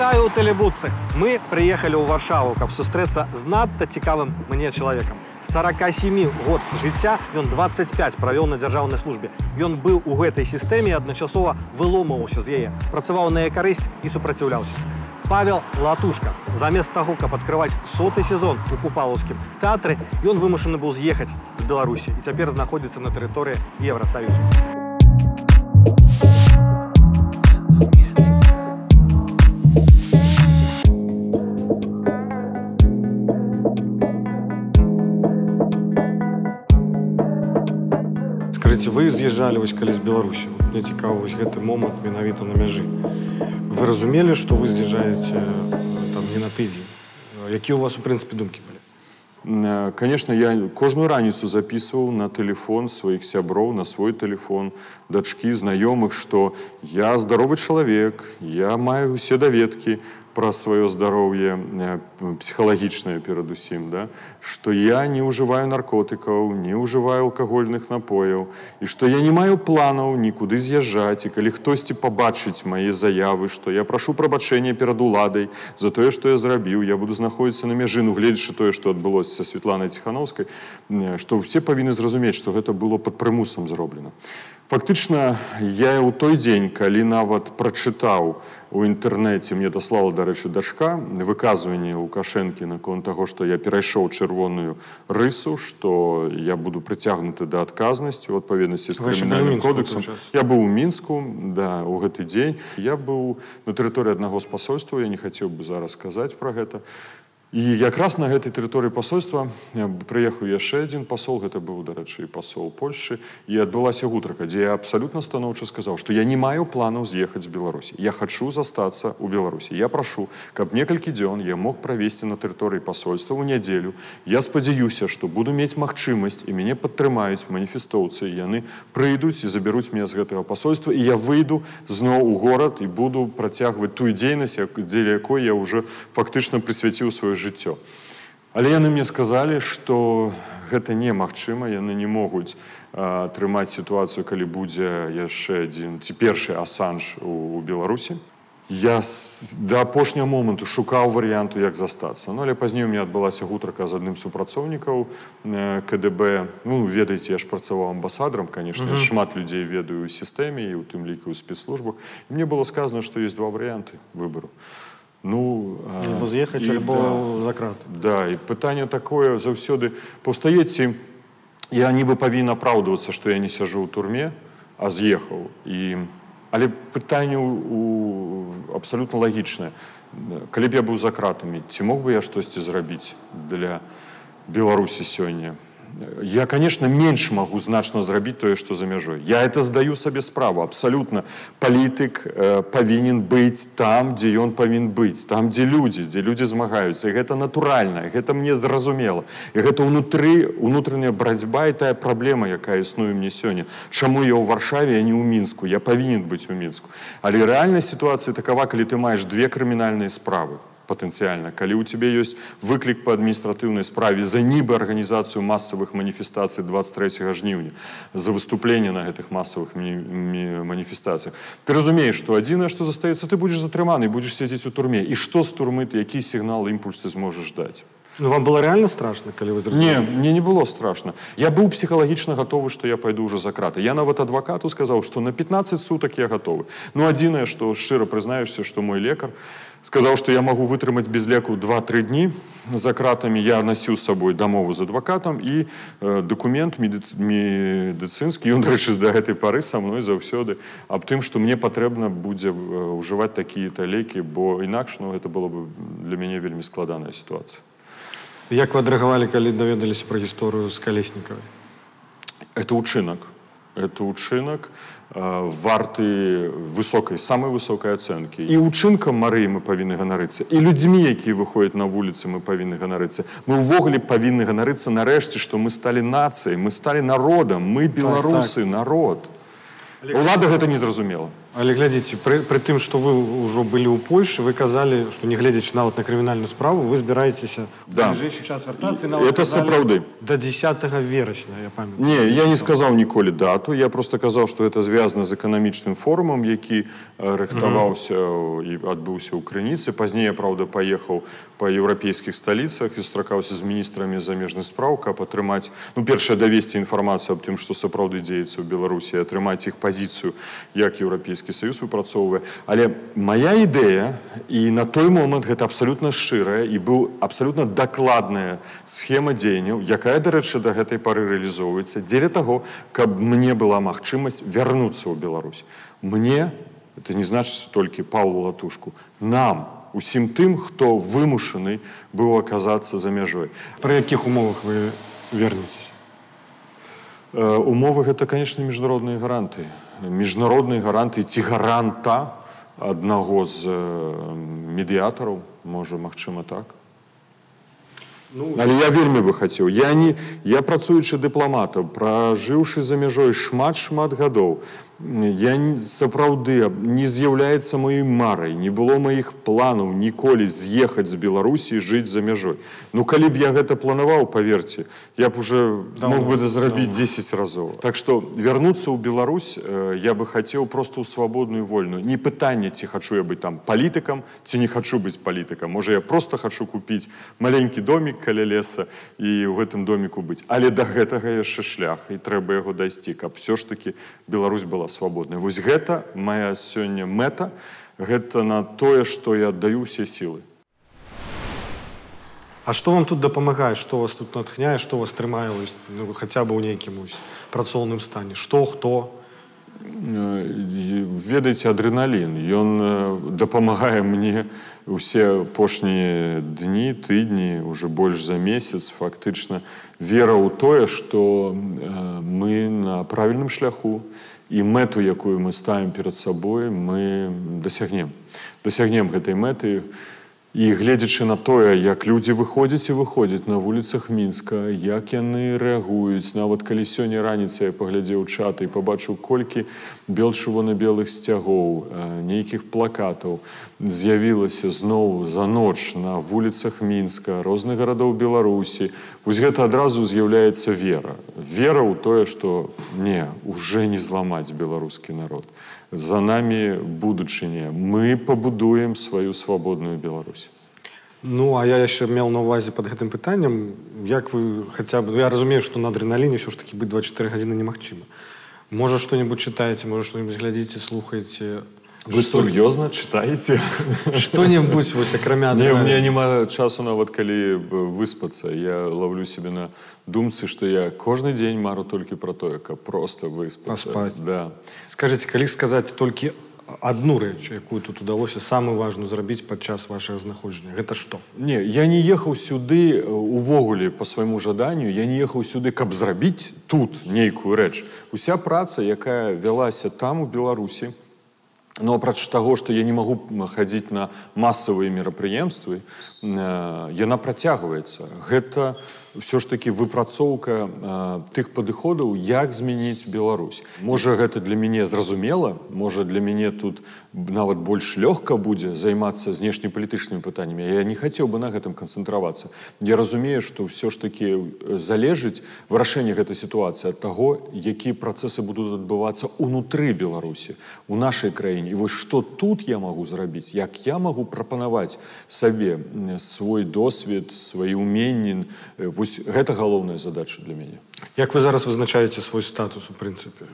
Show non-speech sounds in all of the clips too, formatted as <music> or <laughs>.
Вітаю у Телебудцы. Мы приехали ў Варшаву, каб сустрэцца з надта цікавым мне чалавекам. 47 год жыцця ён 25 правёў на дзяржаўнай службе. Ён быў у гэтай сістэме і адначасова выломаўся з яе, працаваў на яе карысць і супраціўляўся. Павел Латушка. Замест таго, каб адкрываць соты сезон у купалаўскім тэатры, ён вымушаны быў з'ехаць з Беларусі і цяпер знаходзіцца на тэрыторыі Еўрасаюзу. вы з'язджалі вось калі з Беларусі. Мне цікава вось гэты момант менавіта на мяжы. Вы разумелі, што вы з'язджаеце э, там не на тыдзень. Якія у вас у прынцыпе думкі былі? Э, Конечно, я кожную раніцу записываў на телефон сваіх сяброў, на свой телефон, дачкі, знаёмых, што я здаровы чалавек, я маю усе даведкі пра сваё здароўе э, псіхалагічнае перадусім, да? што я не ўжываю наркотыкаў, не ўжываю алкагольных напояў і што я не маю планаў нікуды з'язджаць і калі хтосьці пабачыць мае заявы, што я прашу прабачэння перад уладай за тое, што я зрабіў, я буду знаходзіцца на мяжыну, гледзячы тое, што адбылося са Светланай Ціханаўскай, што ўсе павінны зразумець, што гэта было пад прымусам зроблена. Фактычна я ў той дзень, калі нават прачытаў у інтэрнэце мне даслала дарэчы дачка выказванне лукашэнкі наконт таго што я перайшоў чырвоную рысу што я буду прыцягнуты да адказнасці у адпаведнасці з крымінальным кодексам я быў у мінску да у гэты дзень я быў на тэрыторыі аднаго з пасольства я не хацеў бы зараз сказаць пра гэта І якраз на гэтай тэрыторыі пасольства прыехаў яшчэ адзін пасол гэта быў дарэчы пасол Польшчы і адбылася гутрака дзе я абсалютна станоўча сказаў што я не маю планаў з'ехаць з беларусі я хачу застацца ў беларусі я прашу каб некалькі дзён я мог правесці на тэрыторыі пасольства ў нядзелю я спадзяюся што буду мець магчымасць і мяне падтрымаюць маніфестоўцы яны прыйдуць і забяруць мяне з гэтага пасольства і я выйду зноў у горад і буду працягваць тую дзейнасць дзеля якой я уже фактычна прысвяціў сваю жыццё. Але яны мне сказалі, што гэта немагчыма, яны не могуць атрымаць сітуацыю, калі будзе яшчэ адзін ці першы асанж у, у Беларусі. Я с, да апошняга моманту шукаў варыянту, як застацца. Ну, але пазней у меня адбылася гутрака з адным супрацоўнікаў КДБ. Ну ведаеце, я ж працаваў амбасадарам, конечно, uh -huh. шмат людзей ведаю ў сістэме і у тым ліку ў спецслужбах. І мне было сказано, што ёсць два варыянты выбару. Ну, альбо з'ехаць альбо да, за крат. Да, і пытанне такое заўсёды паўстае ці я нібы павінен апраўдвацца, што я не сяжу ў турме, а з'ехаў. І... Але пытанне у... абсалютна лагічнае. Калі б я быў за кратамі, ці мог бы я штосьці зрабіць для Беларусі сёння? я конечно менш могу значна зрабіць тое что за мяжой я это здаю сабе справу абсолютно палітык э, павінен быць там дзе ён павін быць там дзе людзі дзе людзі змагаюцца і гэта натуральна гэта мне зразумела і гэта ўнутры унутраная барацьба і тая праблема якая існуе мне сёння чаму я ў варшаве а не ў мінску я павінен быць у мінску але рэальная сітуацыя такова калі ты маеш две крымінальныя справы патэнцыяльна калі ў цябе ёсць выклік па адміністратыўнай справе за нібы арганізацыю масавых маніфестацый 23 жніўня за выступленне на гэтых масавых маніфестацыях ты разумееш што адзінае што застаецца ты будзеш затрыманы будзеш сядзець у турме і што з турмы ты які сігнал імпульс ты зможаш даць Ну, вам было реально страшно калі вы не мне не было страшно я быў псіхалагічна готовы что я пойду уже за краты я нават адвакату сказаў что на 15 суток я готовы ну адзінае что шчыра прызнаешься что мой лекар сказаў что я могу вытрымаць без леку два-тры дні за кратамі я насіў з сабой дамову з адвакатам і э, документ медыцынскі ён рэчы да гэтай пары са мной заўсёды аб тым что мне патрэбна будзе ўжываць такія-то лекі бо інакш ну гэта было бы для мяне вельмі складаная сітуацыя Як вы адрэагавалі, калі даведаліся пра гісторыю з калеснікавай? Это ўчынак. Это ўчынак э, варты высокай самай высокай ацэнкі. І ўчынкам Марыі мы павінны ганарыцца. І людзьмі, якія выходзяць на вуліцы, мы павінны ганарыцца. Мы ўвогуле павінны ганарыцца нарэшце, што мы сталі нацыяй, мы сталі народам, мы беларусы, так, так. народ. Улада гэта не зразумела. Але глядзіце пры, пры тым што вы ўжо былі ў Польшы вы казалі што не гледзячы нават на крымінальную справу вы збіраецеся Да. бліжэйшы час вяртацца Это сапраўды. до 10 верасня я памятаю Не, я не сказаў ніколі дату. Я просто казаў, што гэта звязана з эканамічным форумам, які э, рыхтаваўся і адбыўся ў крыніцы. Пазней я праўда паехаў па еўрапейскіх сталіцах і сустракаўся з міністрамі замежных спраў, каб атрымаць ну першае давесці інфармацыю аб тым, што сапраўды дзеецца ў Беларусі, і атрымаць іх пазіцыю, як еўрапейскі саюз выпрацоўвае. Але моя ідэя і на той момант гэта абсалютна шчырая і быў абсалютна дакладная схема дзеянняў, якая, дарэчы, да гэтай пары рэалізоўваецца дзеля таго, каб мне была магчымасць вярнуцца ў Беларусь. Мне это не значыць толькі Паўлу латушку, нам, усім тым, хто вымушаны быў аказацца за мяжой. пры якіх умовах вы вернетесь Э, Умовы гэта, конечно, міжнародныя гаранты. Міжнародныя гаранты ці гаранта аднаго з медыятараў, можа, магчыма так. Ну, Але я вельмі бы хацеў. Я, не, я працуючы дыпламатам, пражыўшы за мяжой шмат-шмат гадоў, я не- сапраўды аб- не з'яўляецца маёй марай, не было маіх планаў ніколі з'ехаць з Беларусі і жыць за мяжой. Ну калі б я гэта планаваў, паверце, я б уже Даўно, мог бы зрабіць 10 разоў. Так што вярнуцца ў Беларусь э, я бы хацеў просто ў свабодную вольную. Не пытанне, ці хачу я быць там палітыкам, ці не хачу быць палітыкам. Можа я просто хачу купіць маленькі домик каля леса і ў гэтым доміку быць. Але да гэтага яшчэ шлях і трэба яго дайсці, каб все ж таки Беларусь была свабодная. Вось гэта моя сёння мэта, гэта на тое, што я аддаю ўсе сілы. А што вам тут дапамагае што вас тут натхняе што вас трымае вось, ну, хаця бы ў нейкім вось працоўным стане што хто Э, і, ведаеце адреналін ён э, дапамагае мне усе апошнія дні тыдні уже больш за месяц фактычна вера ў тое што э, мы на правільным шляху і мэту якую мы ставім перад сабой мы дасягнем дасягнем гэтай мэты і гледзячы на тое як людзі выходзяць і выходзяць на вуліцах мінска як яны рэагуюць нават калі сёння раніцай я паглядзеў чаты і пабачыў колькі бел-чырвона-белых сцягоў э, нейкіх плакатаў з'явілася зноў за ноч на вуліцах мінска розных гарадоў беларусі. Вось гэта адразу з'яўляецца вера. Вера ў тое што не уже не зламаць беларускі народ за нами будучыня мы пабудуем сваю свабодную Беларусь Ну а я яшчэ меў на ўвазе под гэтым пытаннем як вы хаця бы ну, я разумею што на адреналіне ўсё ж таки быць 24 гадзіны немагчыма можа што-нибудь чытаеце можа што-нибудь глядзіце слухаеце вы сур'ёзна чытаеце што-нибудь вось акрамя Не, у адреналіну? меня няма часу нават калі б выспацца я ловлю себе на думцы што я кожны дзень мару толькі пра тое каб просто выспацца Паспаць. да скажитеце калі сказаць толькі одну рэч якую тут удалося самую важную зрабіць падчас вашага знаходжання гэта што Не, я не ехаў сюды э, увогуле по свайму жаданню, я не ехаў сюды, каб зрабіць тут нейкую рэч. Уся праца, якая вялася там у Беларусі, но апроч таго, што я не магу м, хадзіць на масавыя мерапрыемствы, э, яна працягваецца. Гэта ўсё ж такі выпрацоўка э, тых падыходаў, як змяніць Беларусь. Можа, гэта для мяне зразумела, можа для мяне тут нават больш лёгка будзе займацца знешнепалітычнымі пытаннямі. Я не хацеў бы на гэтым канцэнтравацца. Я разумею, што ўсё ж такі э, залежыць вырашэнне гэтай сітуацыі ад таго, якія працэсы будуць адбывацца ўнутры Беларусі, у нашай краіне. І вось што тут я магу зрабіць, як я магу прапанаваць сабе м, свой досвед, свае ўменні. Э, Вось гэта галоўная задача для мяне. як вы зараз вызначаеце свой статус у прынцыпе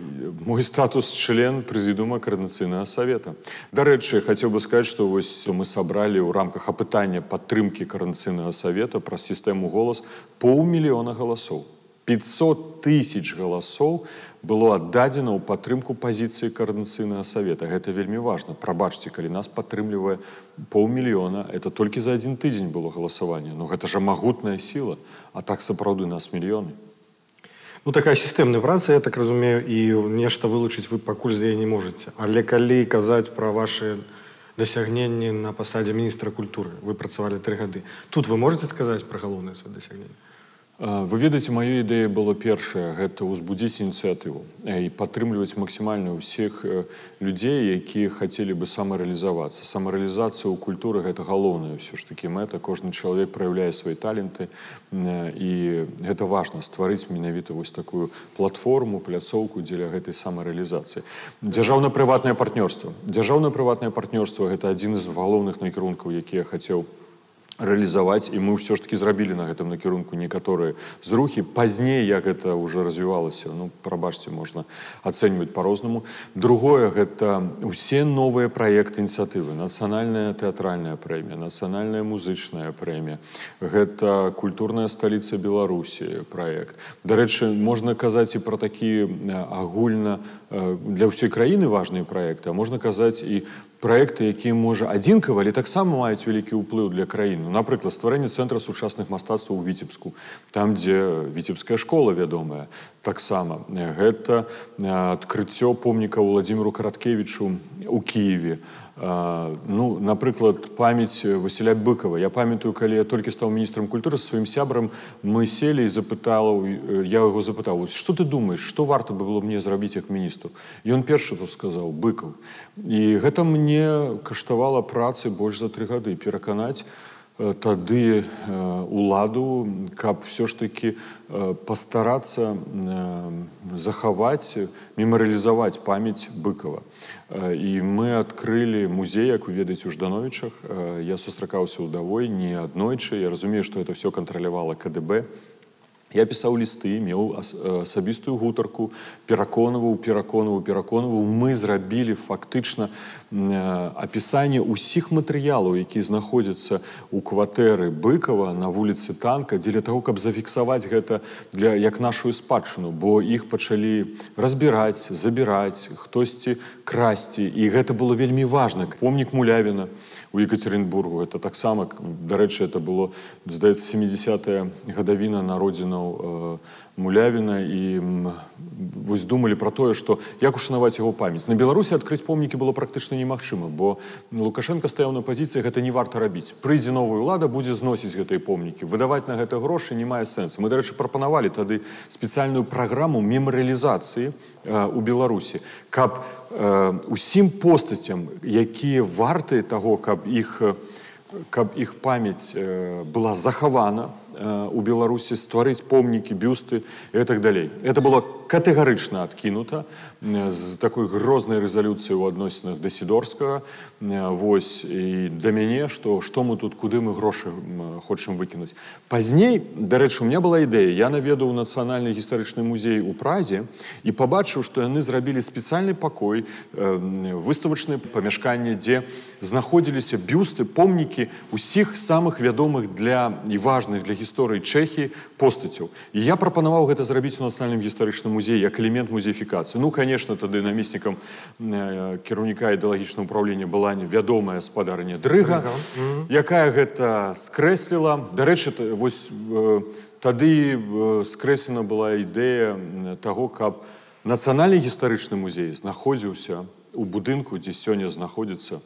Мой статус член прэзідума коорднацыйнага савета. Дарэчы, хацеў бы сказаць, што вось мы сабралі ў рамках апытання падтрымкі каранцыйнага савета праз сістэму голас паўмільёна галасоў. 500 тысяч галасоў было аддадзена ў падтрымку пазіцыі коорднацыйнага савета. Гэта вельмі важна. Прабачце, калі нас падтрымлівае паўмільёна, это толькі за адзін тыдзень было галасаванне. Ну гэта жа магутная сіла, а так сапраўды нас мільёны. Ну такая сістэмная праца я так разумею і нешта вылучыць вы пакуль з яе не можаце але калі казаць пра ваши дасягненні на пасадзе міністра культуры вы працавалі тры гады тут вы можете сказаць пра галоўнае свае дасягненне вы ведаеце маю ідэя было першае гэта ўзбудзіць ініцыятыву і падтрымліваць максімальна ўсіх людзей якія хацелі бы самарэалізавацца самарэалізацыя ў культуры гэта галоўная ўсё ж такі мэта кожны чалавек праяўляе свае таленты і гэта важна стварыць менавіта вось такую платформу пляцоўку дзеля гэтай самарэалізацыі дзяржаўна-прыватнае партнёрства дзяржаўна-прыватнае партнёрства гэта адзін з галоўных накірункаў які я хацеў рэалізаваць і мы ўсё ж таки зрабілі на гэтым накірунку некаторыя зрухі пазней як гэта уже развівалася ну прабачце можна ацэньваць по-рознаму другое гэта усе новыя праекты ініцыятывы нацыянальная тэатральная прэмія нацыянальная музычная прэмія гэта культурная сталіца беларусі проект дарэчы можна казаць і про такі агульна для ўсёй краіны важныя проекты а можна казаць і проекты якія можа адзінкава але таксама маюць вялікі ўплыў для краіны ну, напрыклад стварэнне цэнтра сучасных мастацтваў у віцебску там дзе віцебская школа вядомая таксама гэта адкрыццё помніка владимиру караткевичу у кіеве ну напрыклад памяць Васіля быкова я памятаю калі я толькі стаў міністрам культуры сваім сябрам мы селі і запытала я яго запытаў что ты думаешь что варта было мне зрабіць як міністру ён першы тут сказаў быкаў і гэта мне каштавала працы больш за тры гады пераканаць тады уладу каб все ж таки пастарацца захаваць мемарыялізаваць памяць быкова і мы адкрылі музей як вы ведаеце у ждановичах я сустракаўся ўдавой не аднойчы. Я разумею што это все кантралявала кДб Я пісаў лісты, меў асабістую гутарку, пераконваў, пераконваў, пераконваў. Мы зрабілі фактычна апісанне ўсіх матэрыялаў, якія знаходзяцца ў кватэры быкава на вуліцы танка, дзеля таго, каб зафіксаваць гэта для, як нашу спадчыну, бо іх пачалі разбіраць, забіраць, хтосьці красці. І гэта было вельмі важна. Помнік мулявіна у Екатеринбургу. Это таксама, дарэчы, это было, здаецца, 70 гадавіна народзінаў э, Мулявіна і вось думалі пра тое, што як ушанаваць яго памяць. На Беларусі адкрыць помнікі было практычна немагчыма, бо Лукашенко стаяў на пазіцыі гэта не варта рабіць. Прыйдзе новая ўлада будзе зносіць гэтыя помнікі. выдаваць на гэта грошы не мае сэнсу. Мы, дарэчы, прапанавалі тады спецыяльную праграму мемарыялізацыі э, у Беларусі, каб э, усім постацям, якія варты таго, каб іх, каб іх памяць э, была захавана, Э, у беларусі стварыць помнікі бюсты і так далей это было катэгарычна адкінута з такой грознай рэзалюцыі ў адносінах да сідорскага вось і да мяне што што мы тут куды мы грошы хочам выкінуць. Пазней дарэчы у меня была ідэя. Я наведаў нацыянальны гістарычны музей у празе і пабачыў што яны зрабілі спецыяльны пакой выставачнае памяшканне дзе знаходзіліся бюсты помнікі усіх самых вядомых для і важных для гісторыі чэхі постацяў. І я прапанаваў гэта зрабіць у нацыянальным гістарычным музеі як элемент музеіфікацыі ну конечно тады намеснікам э, кіраўніка ідэалагічна ўправлення была невядомая спадарня дрыга mm -hmm. якая гэта скрэсліла дарэчы вось э, тады э, скрэслена была ідэя таго каб нацыянальны гістарычны музей знаходзіўся у будынку дзе сёння знаходзіцца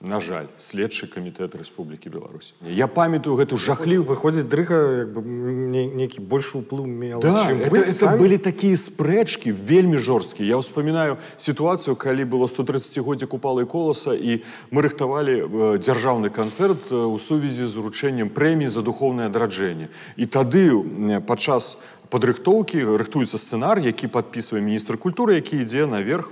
на жаль следчы камітэт Рэспублікі Беларусь я памятаю гэту жахліў выходзіць дрыга нейкі больш уплыў мел да, это, это былі такія спрэчкі вельмі жорсткія я ўспамінаю сітуацыю калі было 130годдзя купалы коласа і мы рыхтавалі э, дзяржаўны канцэрт э, у сувязі з уручэннем прэміі за духовнае адраджэнне і тады падчас падрыхтоўкі рыхтуецца сцэнар які падпісвае міністр культуры які ідзе наверх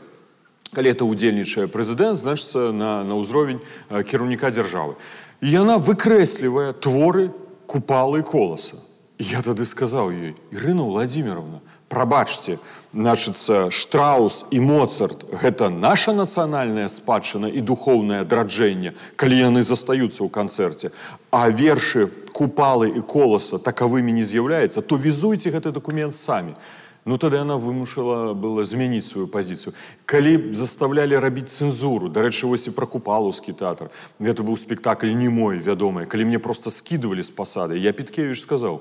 калі это удзельнічае прэзідэнт значыцца на, на ўзровень э, кіраўніка дзяржавы і яна выкрэслівае творы купалы коласа я тады сказаў ёй Ірына владимировна прабачце значыцца штраус і моцарт гэта наша нацыянальная спадчына і духоўнае адраджэнне калі яны застаюцца ў канцэрце а вершы купалы і коласа такавымі не з'яўляецца то візуйце гэты дакумент самі ну тады она вымушала было змяніць сваю пазіцыю калі заставлялі рабіць цэнзуру дарэчы вось і пра купалаўскі тэатр гэта быў спектакль не мой вядомы калі мне просто скидывалі з пасады я піткевич сказаў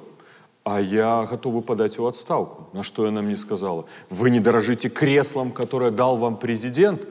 а я готовы падаць у адстаўку на што яна мне сказала вы не даражыце креслам которое дал вам прэзідэнт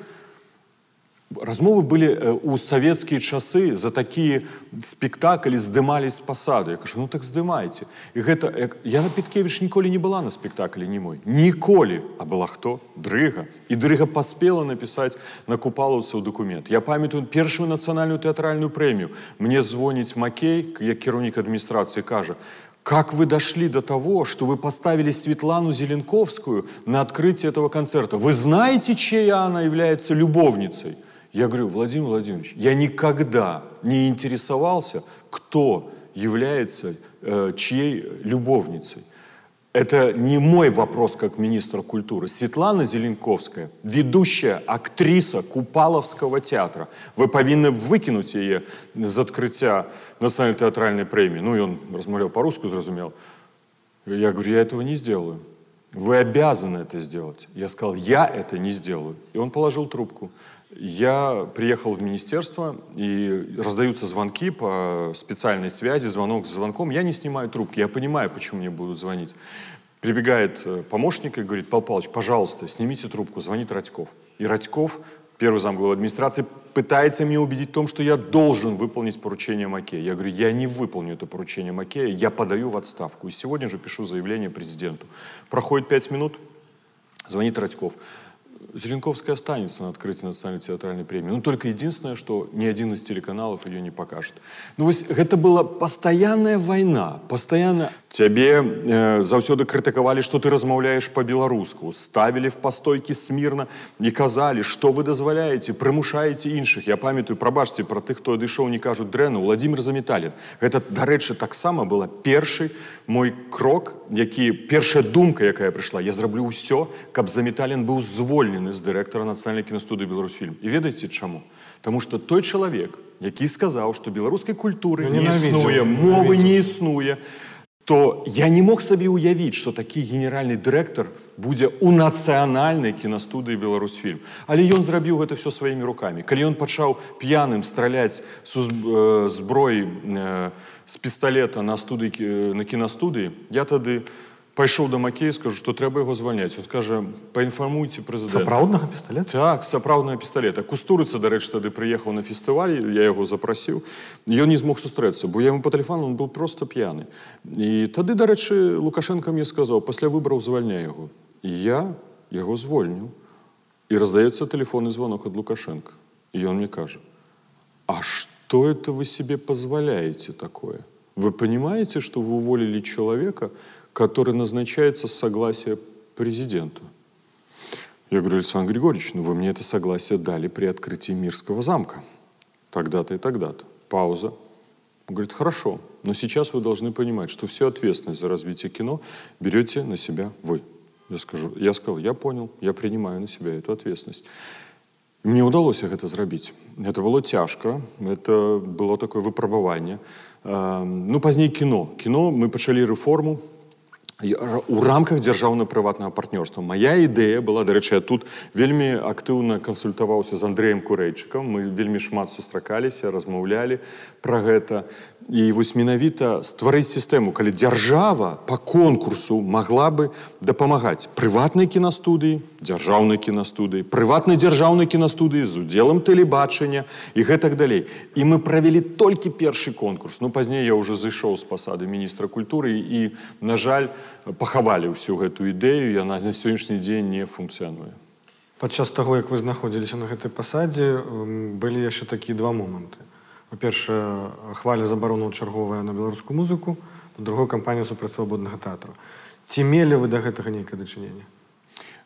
Размовы были э, у советские часы за такие спектакли здымались с посады. Я кажу, ну так здымайте. И гэта, Яна Петкевич ніколі не была на спектакле не мой. Ніколі. А была кто? Дрыга. И Дрыга поспела написать на Купаловцев документ. Я памятаю первую национальную театральную премию. Мне звонить Макей, я кіраўнік администрации, кажа, как вы дошли до того, что вы поставили Светлану Зеленковскую на открытие этого концерта? Вы знаете, чья она является любовницей? Я говорю, Владимир Владимирович, я никогда не интересовался, кто является э, чьей любовницей. Это не мой вопрос как министра культуры. Светлана Зеленковская, ведущая актриса Купаловского театра. Вы повинны выкинуть ее з открытия национальной театральной премии. Ну, и он размовлял по-русски, зразумел. Я говорю, я этого не сделаю. Вы обязаны это сделать. Я сказал, я это не сделаю. И он положил трубку. Я приехал в министерство, и раздаются звонки по специальной связи, звонок с звонком. Я не снимаю трубки, я понимаю, почему мне будут звонить. Прибегает э, помощник и говорит, Павел Павлович, пожалуйста, снимите трубку, звонит Радьков. И Радьков, первый замглавы администрации, пытается меня убедить в том, что я должен выполнить поручение Макея. Я говорю, я не выполню это поручение Макея, я подаю в отставку. И сегодня же пишу заявление президенту. Проходит пять минут, звонит Радьков. Зеленковская останется на открытии национальной театральной премии. Ну, только единственное, что ни один из телеканалов ее не покажет. Ну, вось, это была постоянная война, постоянно. Тебе э, заўсёды крытыкавалі, што ты размаўляеш по-беларуску, ставілі в пастойкі смірна і казалі, што вы дазваляеце, прымушаеце іншых. Я памятаю, прабачце пра тых, хто адышоў, не кажуць дрэнна, Владимир Заметалин. Гэта, дарэчы, таксама была першы мой крок, які першая думка, якая прыйшла, я зраблю ўсё, каб Заметалин быў звольнены звольнены з дырэктара нацыянальнай кінастудыі беларусфільм і ведаеце чаму Таму што той чалавек які сказаў што беларускай культуры не існуе мовы не існуе то я не мог сабе ўявіць што такі генеральны дырэктар будзе у нацыянальнай кінастудыі беларусфільм але ён зрабіў гэта все сваімі руками калі ён пачаў п'яным страляць зброй э, з э, пісталета на студыі на кінастудыі я тады у пайшоў да макея скажу што трэба яго звальняць он скажа паінфармуйце прэзідэнт сапраўднага пісталета так сапраўднага пісталета кустурыца дарэчы тады прыехаў на фестываль я яго запрасіў ён не змог сустрэцца бо я ему по тэлефону он был просто п'яны і тады дарэчы лукашенко мне сказаў пасля выбраў звальняй яго я яго звольню і раздаецца тэлефонны звонок ад лукашенко і ён мне кажа а что это вы себе позволяете такое вы понимаете что вы уволили человека который назначается с согласия президента. Я говорю, Александр Григорьевич, ну вы мне это согласие дали при открытии Мирского замка. Тогда-то и тогда-то. Пауза. Он говорит, хорошо, но сейчас вы должны понимать, что всю ответственность за развитие кино берете на себя вы. Я, скажу, я сказал, я понял, я принимаю на себя эту ответственность. Мне ўдалося гэта зрабіць. Это было цяжка, это было такое выпрабаванне. Ну пазней кіно. Кіно мы пачалі рэформу у рамках дзяржаўна-прыватнага партнёрства. Моя ідэя была дарэчы тут вельмі актыўна кансультаваўся з Андреем курэйчыкам. Мы вельмі шмат сустракаліся размаўлялі пра гэта і вось менавіта стварыць сістэму калі дзяржава по конкурсу могла бы дапамагаць прыватнай кінастудыі дзяржаўнай кінастудыі прыватнай дзяржаўнай кінастудыі з удзелам тэлебачання і гэтак далей і мы правялі толькі першы конкурс ну пазней я уже зайшоў з пасады міністра культуры і на жаль пахавалі ўсю гэту ідэю яна на сённяшні дзень не функцыянуе падчас таго як вы знаходзіліся на гэтай пасадзе былі яшчэ такія два моманты Па-першае хваля забарону чарговая на беларускую музыку. Другой кампанію супраць свабоднага тэатру. Ці мелі вы да гэтага нейкае дачыненне?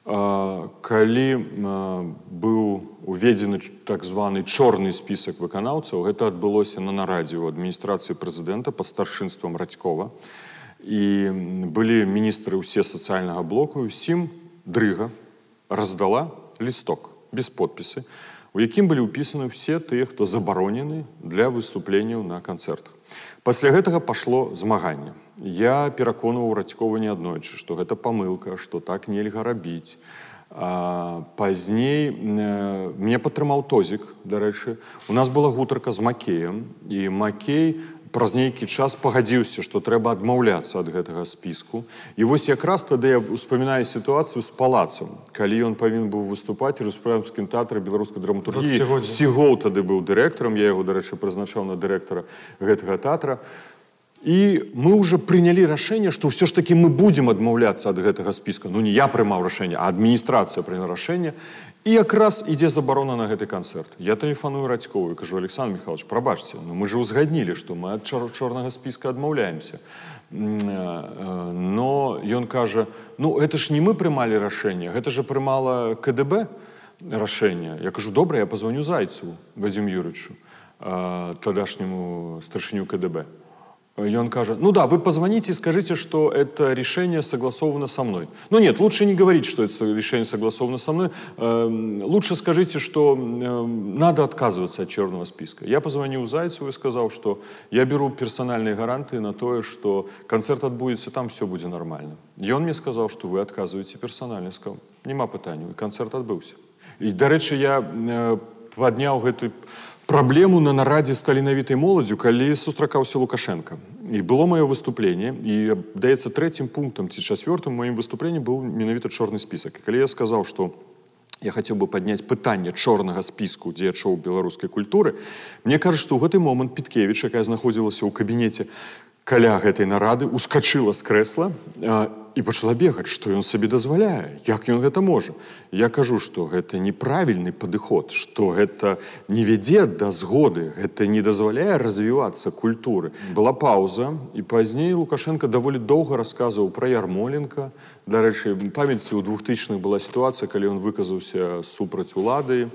Калі быў уведзены так званы чорны спісак выканаўцаў гэта адбылося на нарадзе ў адміністрацыі прэзідэнта под старшынствам радзькова і былі міністры ўсе сацыяльнага блоку усім дрыга раздала лісток без подпісы. у якім былі ўпісаны ўсе тыя, хто забаронены для выступленняў на канцэртах. Пасля гэтага пашло змаганне. Я пераконваў радзькова неаднойчы, што гэта памылка, што так нельга рабіць. А, пазней э, мне падтрымаў тозік, дарэчы. У нас была гутарка з макеем і макей праз нейкі час пагадзіўся што трэба адмаўляцца ад гэтага спіску і вось якраз тады я успамінаю сітуацыю з палацам калі ён павінен быў выступаць рэспубліканскім тэатры беларускай драматургіі сігоў тады быў дырэктарам я яго дарэчы прызначаў на дырэктара гэтага тэатра і мы уже прынялі рашэнне што ўсё ж таки мы будзем адмаўляцца ад гэтага спіска. Ну не я прымаў рашэнне а адміністрацыя прыняла рашэнне. І якраз ідзе забарона на гэты канцэрт. Я тэлефаную радзьковую кажу александр михайлович прабачце ну мы же узгаднілі што мы ад чор чорнага спіска адмаўляемся э, э, но ён кажа ну это ж не мы прымалі рашэнне гэта же прымала кДб рашэнне я кажу добра я позвоню зайцу вадзім юрычу э, тадашняму старшыню кДб и он кажет, ну да, вы позвоните и скажите, что это решение согласовано со мной. Ну нет, лучше не говорить, что это решение согласовано со мной. Эм, лучше скажите, что эм, надо отказываться от черного списка. Я позвонил Зайцеву и сказал, что я беру персональные гаранты на то, что концерт отбудется, там все будет нормально. И он мне сказал, что вы отказываете персонально. Я сказал, нема питання, концерт отбылся. И, до речи, я э, поднял эту праблему на нарадзе з таленавітай моладзю калі сустракаўся лукашенко і было маё выступленне і даецца трэцім пунктам ці чацвёртым маім выступленні быў менавіта чорны спісак і калі я сказаў што я хацеў бы падняць пытанне чорнага спіску дзеячоў беларускай культуры мне кажа што ў гэты момант піткевич якая знаходзілася ў кабінеце каля гэтай нарады ускачыла з крэсла і пачала бегаць што ён сабе дазваляе як ён гэта можа я кажу што гэта неправільны падыход што гэта не вядзе да згоды гэта не дазваляе развівацца культуры была пауза і пазней лукашенко даволі доўга расказваў пра ярмоленко дарэчы памяці ў двухтычных была сітуацыя калі ён выказаўся супраць улады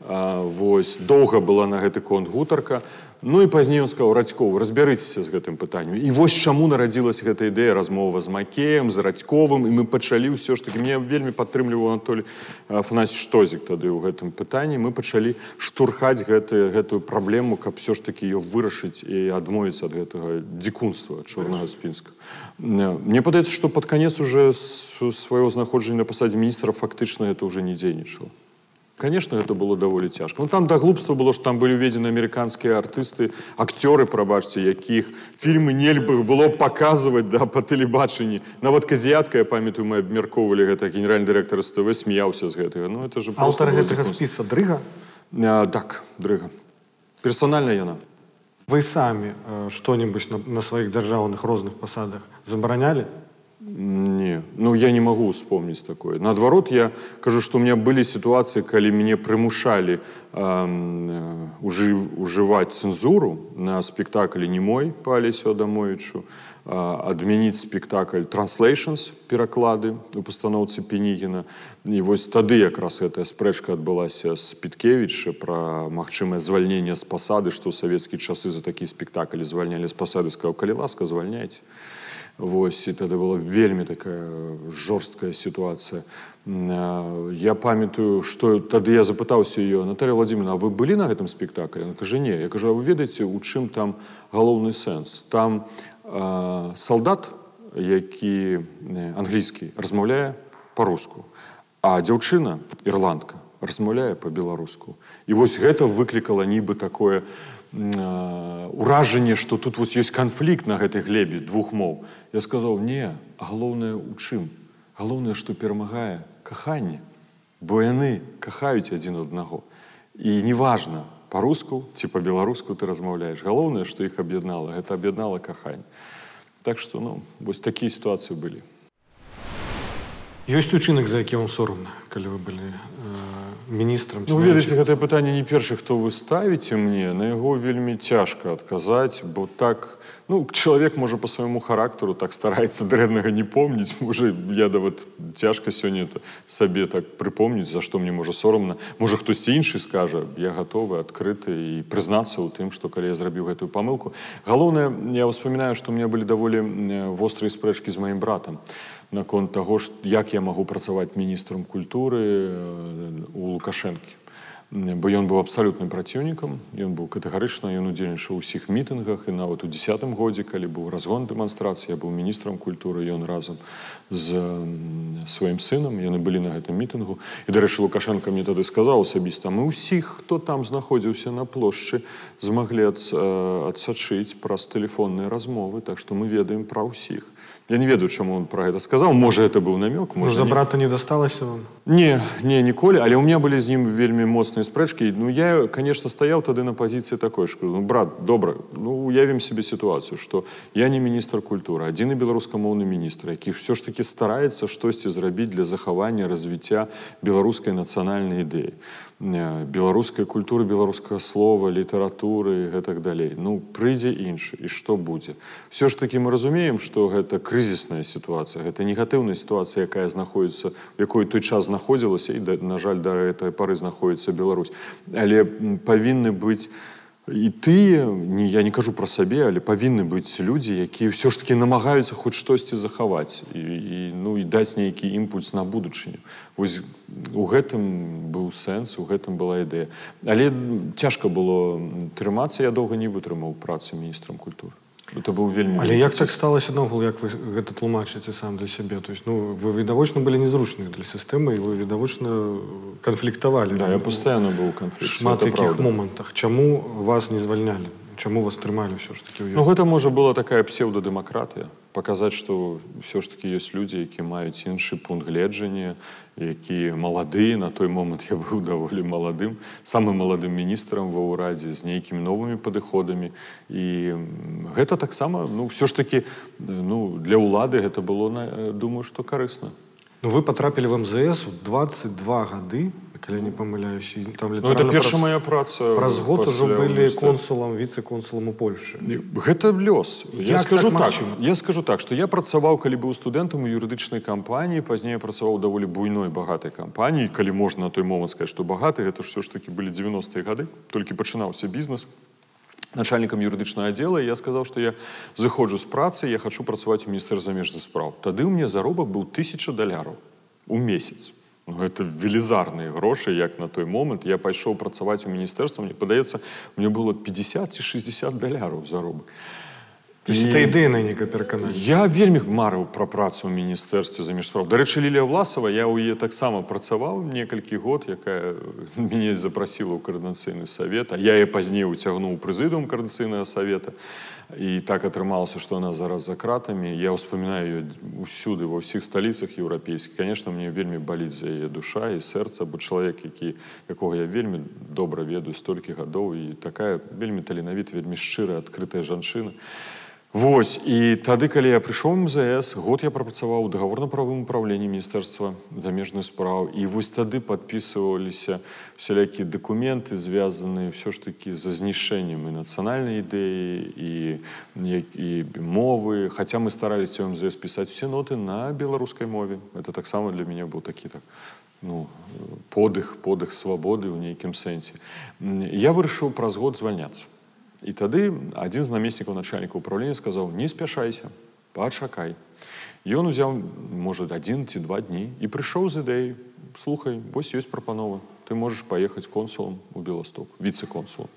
вось доўга была на гэты конт гутарка Ну і пазней ён сказаў радзьков разбярыцеся з гэтым пытаннем і вось чаму нарадзілася гэта ідэя размова з макеем з радзьковым і мы пачалі ўсё ж таки мне вельмі падтрымліваў Анатоль фанасі штозік тады ў гэтым пытанні мы пачалі штурхаць гэты, гэтую праблему каб все ж таки ее вырашыць і адмовіцца ад гэтага дзікунства чорнага спінска мне падаецца што пад канец уже свайго знаходжання на пасадзе міністра фактычна это уже не дзейнічала конечно это было даволі цяжка ну там да глупства было что там былі уведзены амерыканскія артысты акцёры прабачце якіх фільмы нельбы было показывать да по тэлебачанні нават казіятка я памятаю мы абмяркоўвалі гэта генеральны дырэктар СТВ смяўся з гэтага ну это же аўтар гэтага спіса дрыга а, так дрыга персональна яна вы самі что-нибудь на, на сваіх дзяржаўных розных пасадах забаранялі не ну я не могу вспомнить такое наадварот я кажу что у меня были ситуации калі мне прымушалі э, ужываць цэнзуру на спектаклі не мой по алесю адамовичу адмяніць спектакль translations пераклады у пастаноўцы пенігіна і вось тады якраз гэтая спрэчка адбылася з піткевіча пра магчымае звальненне з пасады што ў савецкія часы за такі спектакль звальнялі з пасады сказаў калі ласка звальняйте Вось і тады была вельмі такая жорсткая сітуацыя. Я памятаю, што тады я запытаўся ее Наталья Владимировна, а вы былі на гэтым спектаклі? Она кажа не, я кажу, а вы ведаеце, у чым там галоўны сэнс. Там э, салдат, які англійскі размаўляе па-руску, а дзяўчына ірландка размаўляе па-беларуску. І вось гэта выклікала нібы такое уражанне што тут вось ёсць канфлікт на гэтай глебе двух моў. Я сказаў не галоўнае у чым? Галоўнае што перамагае каханне бо яны кахаюць адзін аднаго. І неважна па-руску ці па-беларуску ты размаўляеш галоўнае што іх аб'яднала гэта аб'яднала каханне так што ну вось такія сітуацыі былі. Ёсць учынак за які вам сорамна калі вы былі міністрам ну, ведаеце гэтае пытанне не першы хто вы ставіце мне на яго вельмі цяжка адказаць бо так ну чалавек можа по свайму характару так стараецца дрэннага не <laughs> помніць можа я да вот цяжка сёння это сабе так прыпомніць за што мне можа сорамна можа хтосьці іншы скажа я гатовы адкрыты і прызнацца ў тым што калі я зрабіў гэтую памылку галоўнае я ўспамінаю што мне былі даволі вострыя спрэчкі з маім братам наконт таго ж як я магу працаваць міністрам культуры у лукашэнкі. Бо ён быў абсалютным праціўнікам ён быў катэгарычна ён удзельнічаў у ўсіх мітынгах і нават у десятым годзе калі быў разгон дэманстрацыі быў міністрам культуры ён разам з сваім сынам яны былі на гэтым мітынгу. І дарэчы лукашенко мне тады сказаў асабіста мы ўсіх хто там знаходзіўся на плошчы змаглі адсачыць праз тэлефонныя размовы так што мы ведаем пра ўсіх я не ведаю чаму он про гэта сказаў можа это быў намёк можа за брата не дасталася вам не не ніколі але у меня былі з ім вельмі моцныя спрэчкі ну я конечно стаяў тады на пазіцыі такой ж ну брат добра ну уявім себе сітуацыю что я не міністр культуры адзіны беларускамоўны міністр які все ж таки стараецца штосьці зрабіць для захавання развіцця беларускай нацыянальнай ідэі беларускай культуры беларускага слова літаратуры гэтак далей ну прыйдзе іншы і што будзе все ж таки мы разумеем что гэта крызісная сітуацыя гэта негатыўная сітуацыя якая знаходіцца в якой той час знаходзілася і на жаль да этой пары знаходіцца Беларусь але павінны быць і тыя не я не кажу пра сабе але павінны быць людзі якія ўсё ж таки намагаюцца хоць штосьці захаваць і, і ну і даць нейкі імпульс на будучыню вось у гэтым быў сэнс у гэтым была ідэя але цяжка было трымацца я доўга не вытрымаў працы міністрам культуры это быў вельмі але як так сталася наогул як вы гэта тлумачыце сам для сябе то есть ну вы відавочна былі незручныя для сістэмы і вы відавочна канфліктавалі да, я постоянно быў канфлікт шмат таких момантах чаму вас не звальнялі чаму вас трымалі ўсё ж таки ну гэта можа была такая псеўдадэмакратыя паказаць што ўсё ж таки ёсць людзі які маюць іншы пункт гледжання які малады на той момант я быў даволі маладым самым маладым міністрам ва ўрадзе з нейкімі новымі падыходамі і гэта таксама ну ўсё ж таки ну для ўлады гэта было думаю што карысна ну вы потрапілі в мзс у 22 гады калі не памыляюся там ну, это перша праз, моя праца праз год ужо былі консулам віце-консулам у Польшы гэта лёс я Як скажу так, так я скажу так что я працаваў калі быў студэнтам у юрыдычнай кампаніі пазней працаваў даволі буйной багатай кампаніі калі можна на той момант сказать что багаты гэта ж все ж таки былі 90-е гады толькі пачынаўся бізнес начальнікам юрыдычнага аддзела я сказаў што я зыходжу з працы я хочу працаваць у міністр замежных спраў тады ў мне заробак быў тысяча даляраў у месяц Ну, гэта велізарныя грошы як на той момант я пайшоў працаваць у міністэрства мне падаецца мне было 50 ці 60 даляраў заробак это ідэйна нейкае перакананне я вельмі марыў пра працу ў міністэрстве за міжсправ дарэчы лілія власова я ў яе таксама працаваў некалькі год якая <laughs> мяне запрасіла ў каардынацыйны савет а я е пазней уцягнуў прызыдум каардынцыйнага савета і так атрымалася што она зараз за кратамі я ўспамінаю ўсюды ва ўсіх сталіцах еўрапейскіх конечно мне вельмі баліць за яе душа і сэрца бо чалавек які якога я вельмі добра ведаю столькі гадоў і такая вельмі таленавіт вельмі шчырая адкрытая жанчына Вось і тады калі я прыйшоў мзс год я прапрацаваў у дагаворна-правым управленні міністэрства замежных спраў і вось тады подписываліся всялякія дакументы звязаныя ўсё ж такі за знішэннем і нацыянальнай ідэі і, і мовы хаця мы стараліся мзс пісаць все ноты на беларускай мове это таксама для мяне быў такі так ну подых подых свабоды ў нейкім сэнсе я вырашыў праз год звальняцца І тады адзін з намеснікаў начальніка ўправлення сказаў не спяшайся пачакай ён узяў можа адзін ці два дні і прыйшоў з ідэі слухай вось ёсць прапанова ты можаш паехаць консулам у беласток віце-консулам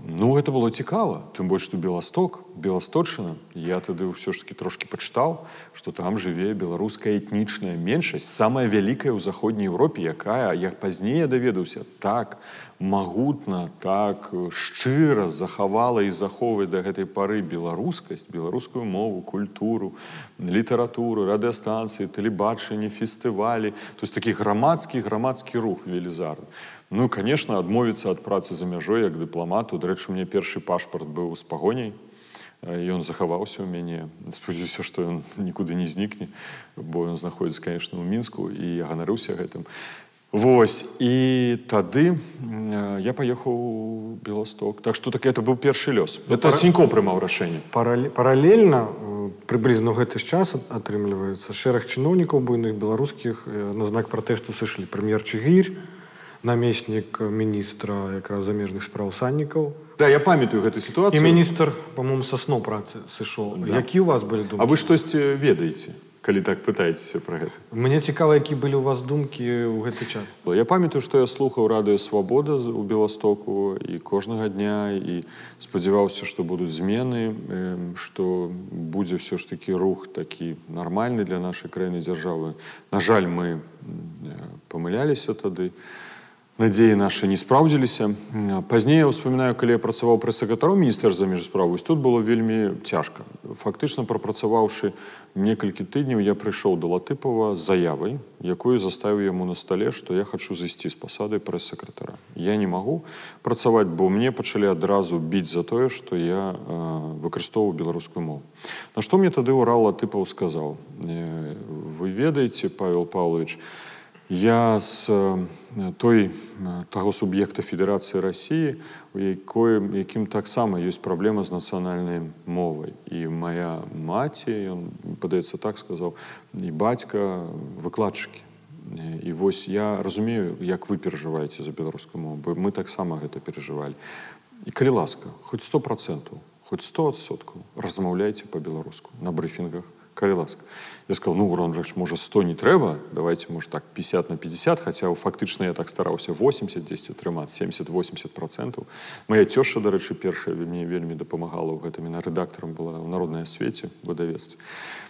Ну гэта было цікава, тым больш што Беласток, Беласточына. Я тады ўсё ж таки трошки пачытаў, што там жыве беларуская этнічная меншасць, самая вялікая ў заходняй Еўропе, якая як пазней я даведаўся так магутна, так шчыра захавала і захоўвае да гэтай пары беларускасць, беларускую мову, культуру, літаратуру, радыастанцыі, тэлебачанне, фестывалі, то есть такі грамадскі грамадскі рух велізарны. Ну конечно адмовіцца ад працы за мяжой як дыпламату. Дарэчы мне першы пашпарт быў з пагоняй ён захаваўся ў мяне. Спадзяюся што ён нікуды не знікне бо ён знаходіцца конечно ў мінску і я ганарыўся гэтым. Вось і тады я паехаў беласток. Так што так это быў першы лёс. Ну, это пара... сінько прымаў рашэнне. паралельна прыблізна гэты ж час атрымліваецца шэраг чыноўнікаў буйных беларускіх на знак пратэсту сышлі прэм'ер чыгірь намеснік міністра якраз замежных спраў саннікаў да я памятаю гэту сітуацыю міністр по-моему сасно працы сышоў да. які у вас былі думкі? А вы штосьці ведаеце калі так пытаецеся пра гэта Мне цікава, які былі ў вас думкі ў гэты час. Я памятаю, што я слухаў радыё свабода ў Беластоку і кожнага дня і спадзяваўся, што будуць змены, што будзе ўсё ж такі рух такі нармальны для нашай краіны дзяржавы. На жаль, мы памыляліся тады надзеі нашы не спраўдзіліся пазней я ўспамінаю калі я працаваў прэс-сакратаром міністэр замеж справу тут было вельмі цяжка фактычна прапрацаваўшы некалькі тыдняў я прыйшоў да латыпова з заявай якую заставіў яму на стале што я хачу зайсці з пасады прэс-сакратара я не магу працаваць бо мне пачалі адразу біць за тое што я э, выкарыстоўваў беларускую мову на што мне тады ўрал латыпаў сказаў э, вы ведаеце павел павлович я з той таго суб'екта федэрацыі рассіі у якой якім таксама ёсць праблема з нацыянальнай мовай і моя маці ён падаецца так сказаў і бацька выкладчыкі і вось я разумею як вы перажываеце за беларускую мову бо мы таксама гэта перажывалі і калі ласка хоць сто процентаў хоць сто адсоткаў размаўляйце по-беларуску на брыфінгах калі ласка я сказал ну уронрач можа 100 не трэба давайте может так 50 на 50 хотя фактычна я так стараўся 80 10 атрымаць 70 80 процентаў моя цёша дарэчы першая мне вельмі дапамагала ў гэтым на рэдактарам была ў народнай свеце выдавецтве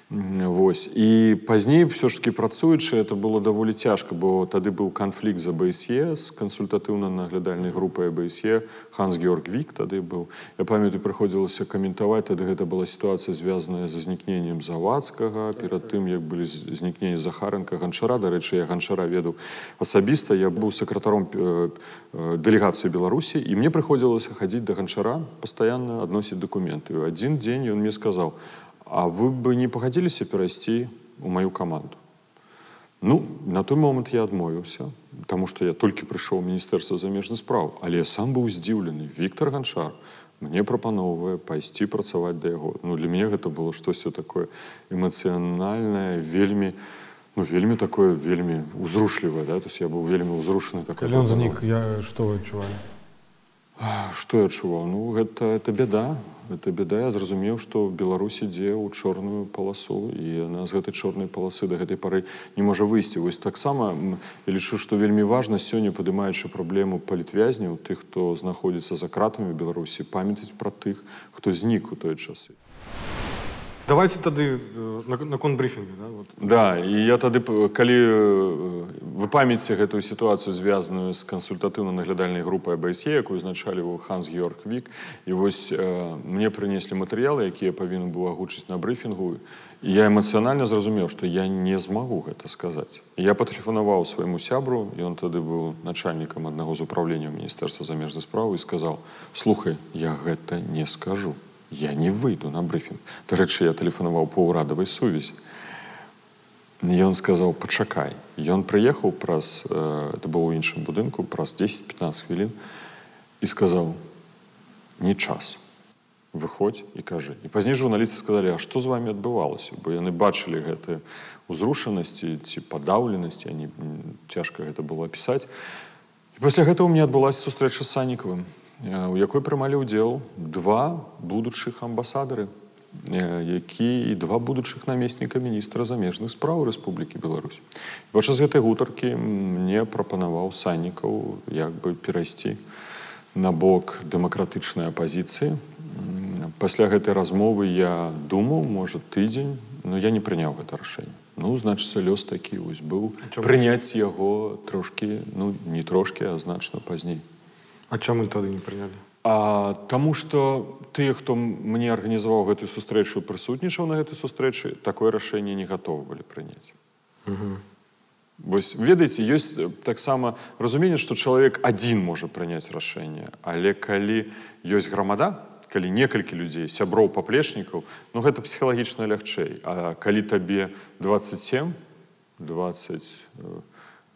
Вось і пазней все ж таки працуючы это было даволі цяжка бо тады быў канфлікт за бсе з кансультатыўна-наглядальнай групай бсе ханс георг вік тады быў я памятаю прыходзілася каментаваць тады гэта была сітуацыя звязаная з узнікненнем завадскага перад тым як былі знікнення захарынка ганчара дарэчы я ганчара ведаў асабіста я быў сакратаром э, э, дэлегацыі беларусі і мне прыходзілася хадзіць да ганчара пастаянна адносіць дакументы адзін дзень ён мне сказаў а вы бы не пагадзіліся перайсці у маю каманду ну на той момант я адмовіўся таму што я толькі прыйшоў міністэрства замежных спраў але я сам быў здзіўлены Віктор ганчар мне прапаноўвае пайсці працаваць да яго ну для мяне гэта было штосьці такое эмацыянальнае вельмі ну вельмі такое вельмі узрушлівае да? то есть я быў вельмі ўзрушаны так ён знік я што вы адчувалі Што я адчуваў? Ну гэта это бяда. Это бяда, я зразумеў, што Беларусь ідзе ў чорную паласу і яна з гэтай чорнай паласы да гэтай пары не можа выйсці. Вось таксама я лічу, што вельмі важна сёння падымаючы праблему палітвязняў, тых, хто знаходзіцца за кратамі Беларусі, памятаць пра тых, хто знік у той часы. Давайте тады наконт брифінга да? Вот. да і я тады калі вы памяце гэтую сітуацыю звязаную з кансультатыўна-наглядальнай групай абсе якую узначалі ханс георг вік і вось э, мне прынеслі матэрыялы якія павінен быў агучыць на брыфінгу і я эмацыянальна зразумеў што я не змагу гэта сказаць я патэлефанаваў свайму сябру ён тады быў начальнікам аднаго з управлення міністэрства замежнай справы і сказаў слухай я гэта не скажу я не выйду на брыфінг. Дарэчы, я тэлефанаваў па ўрадавай сувязі. Ён сказаў пачакай. Ён прыехаў праз э, это быў у іншым будынку праз 10-15 хвілін і сказаў не час выходзь і кажы і пазней журналісты сказалі а што з вами адбывалася бо яны бачылі гэты узрушанасці ці падаўленасці они цяжка гэта было апісаць і пасля гэтага у мне адбылася сустрэча з санікавым у якой прымалі ўдзел два будучых амбасадары які і два будучых намесніка міністра замежных спраў Рэспублікі Беларусь. Падчас гэтай гутаркі мне прапанаваў саннікаў як бы перайсці на бок дэмакратычнай апазіцыі. Пасля гэтай размовы я думаў можа тыдзень но я не прыняў гэта рашэнне. Ну значыцца лёс такі вось быў. Прыняць яго трошкі ну не трошкі а значна пазней А чаму тады не прынялі? А, таму што тыя, хто мне арганізаваў гэтую сустрэчу прысутнічаў на гэтай сустрэчы, такое рашэнне не гатовы былі прыняць. Угу. Вось ведаеце, ёсць таксама разуменне, што чалавек адзін можа прыняць рашэнне, але калі ёсць грамада, калі некалькі людзей сяброў паплечнікаў, ну гэта псіхалагічна лягчэй. А калі табе 27 20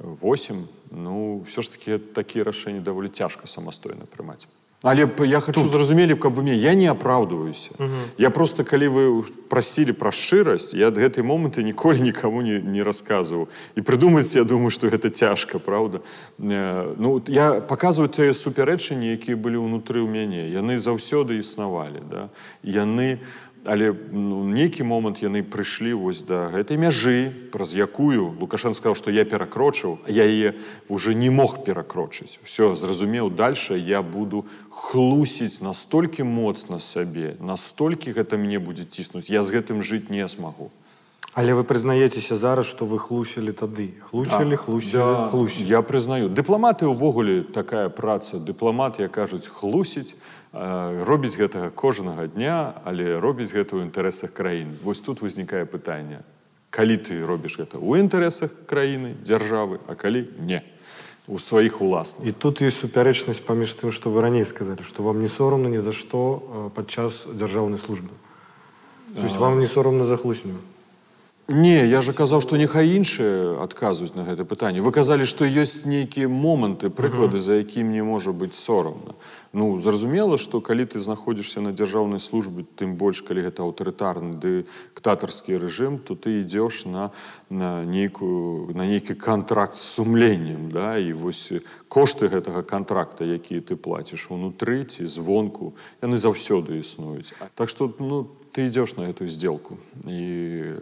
8 ну все ж таки такія рашэнні даволі цяжка самастойна прымаць але я хочу Тут. зразумелі каб вы мне я не апраўдваюся я просто калі вы прасілі пра шчырасць я ад гэтай моманты ніколі нікому не, не расказваў і прыдумаць я думаю что гэта цяжка праўда э, ну я показываю тыя супярэчанні якія былі ўнутры ў мяне яны заўсёды існавалі да яны але ну, нейкі момант яны прыйшлі вось да гэтай мяжы праз якую лукашан сказаў што я перакрочыў а я яе уже не мог перакрочыць все зразумеў дальше я буду хлусіць настолькі моцна сабе настолькі гэта мне будзе ціснуць я з гэтым жыць не смогу Але вы прызнаецеся зараз, што вы хлусілі тады. Хлусілі, хлусілі, да, хлусілі. Я прызнаю. Дыпламаты ўвогуле такая праца. Дыпламат, як кажуць, хлусіць, э, робіць гэтага кожнага дня, але робіць гэта ў інтарэсах краіны. Вось тут узнікае пытанне. Калі ты робіш гэта ў інтарэсах краіны, дзяржавы, а калі не у сваіх уласных. І тут ёсць супярэчнасць паміж тым, што вы раней сказалі, што вам не сорамна ні за што падчас дзяржаўнай службы. То есть вам не сорамна за хлусню. Не, я же казаў, што няхай іншыя адказваюць на гэта пытанне. Вы казалі, што ёсць нейкія моманты, прыклады, за якім не можа быць сорамна. Ну зразумела, што калі ты знаходзішся на дзяржаўнай службе, тым больш калі гэта аўтарытарны дыктатарскі рэжым, то ты ідзеш на, на, нейкую, на нейкі кантракт з сумленнем. Да? І вось кошты гэтага кантракта, якія ты плаціш унутры ці звонку, яны заўсёды існуюць. Так што ну, ты идешь на эту сделку. И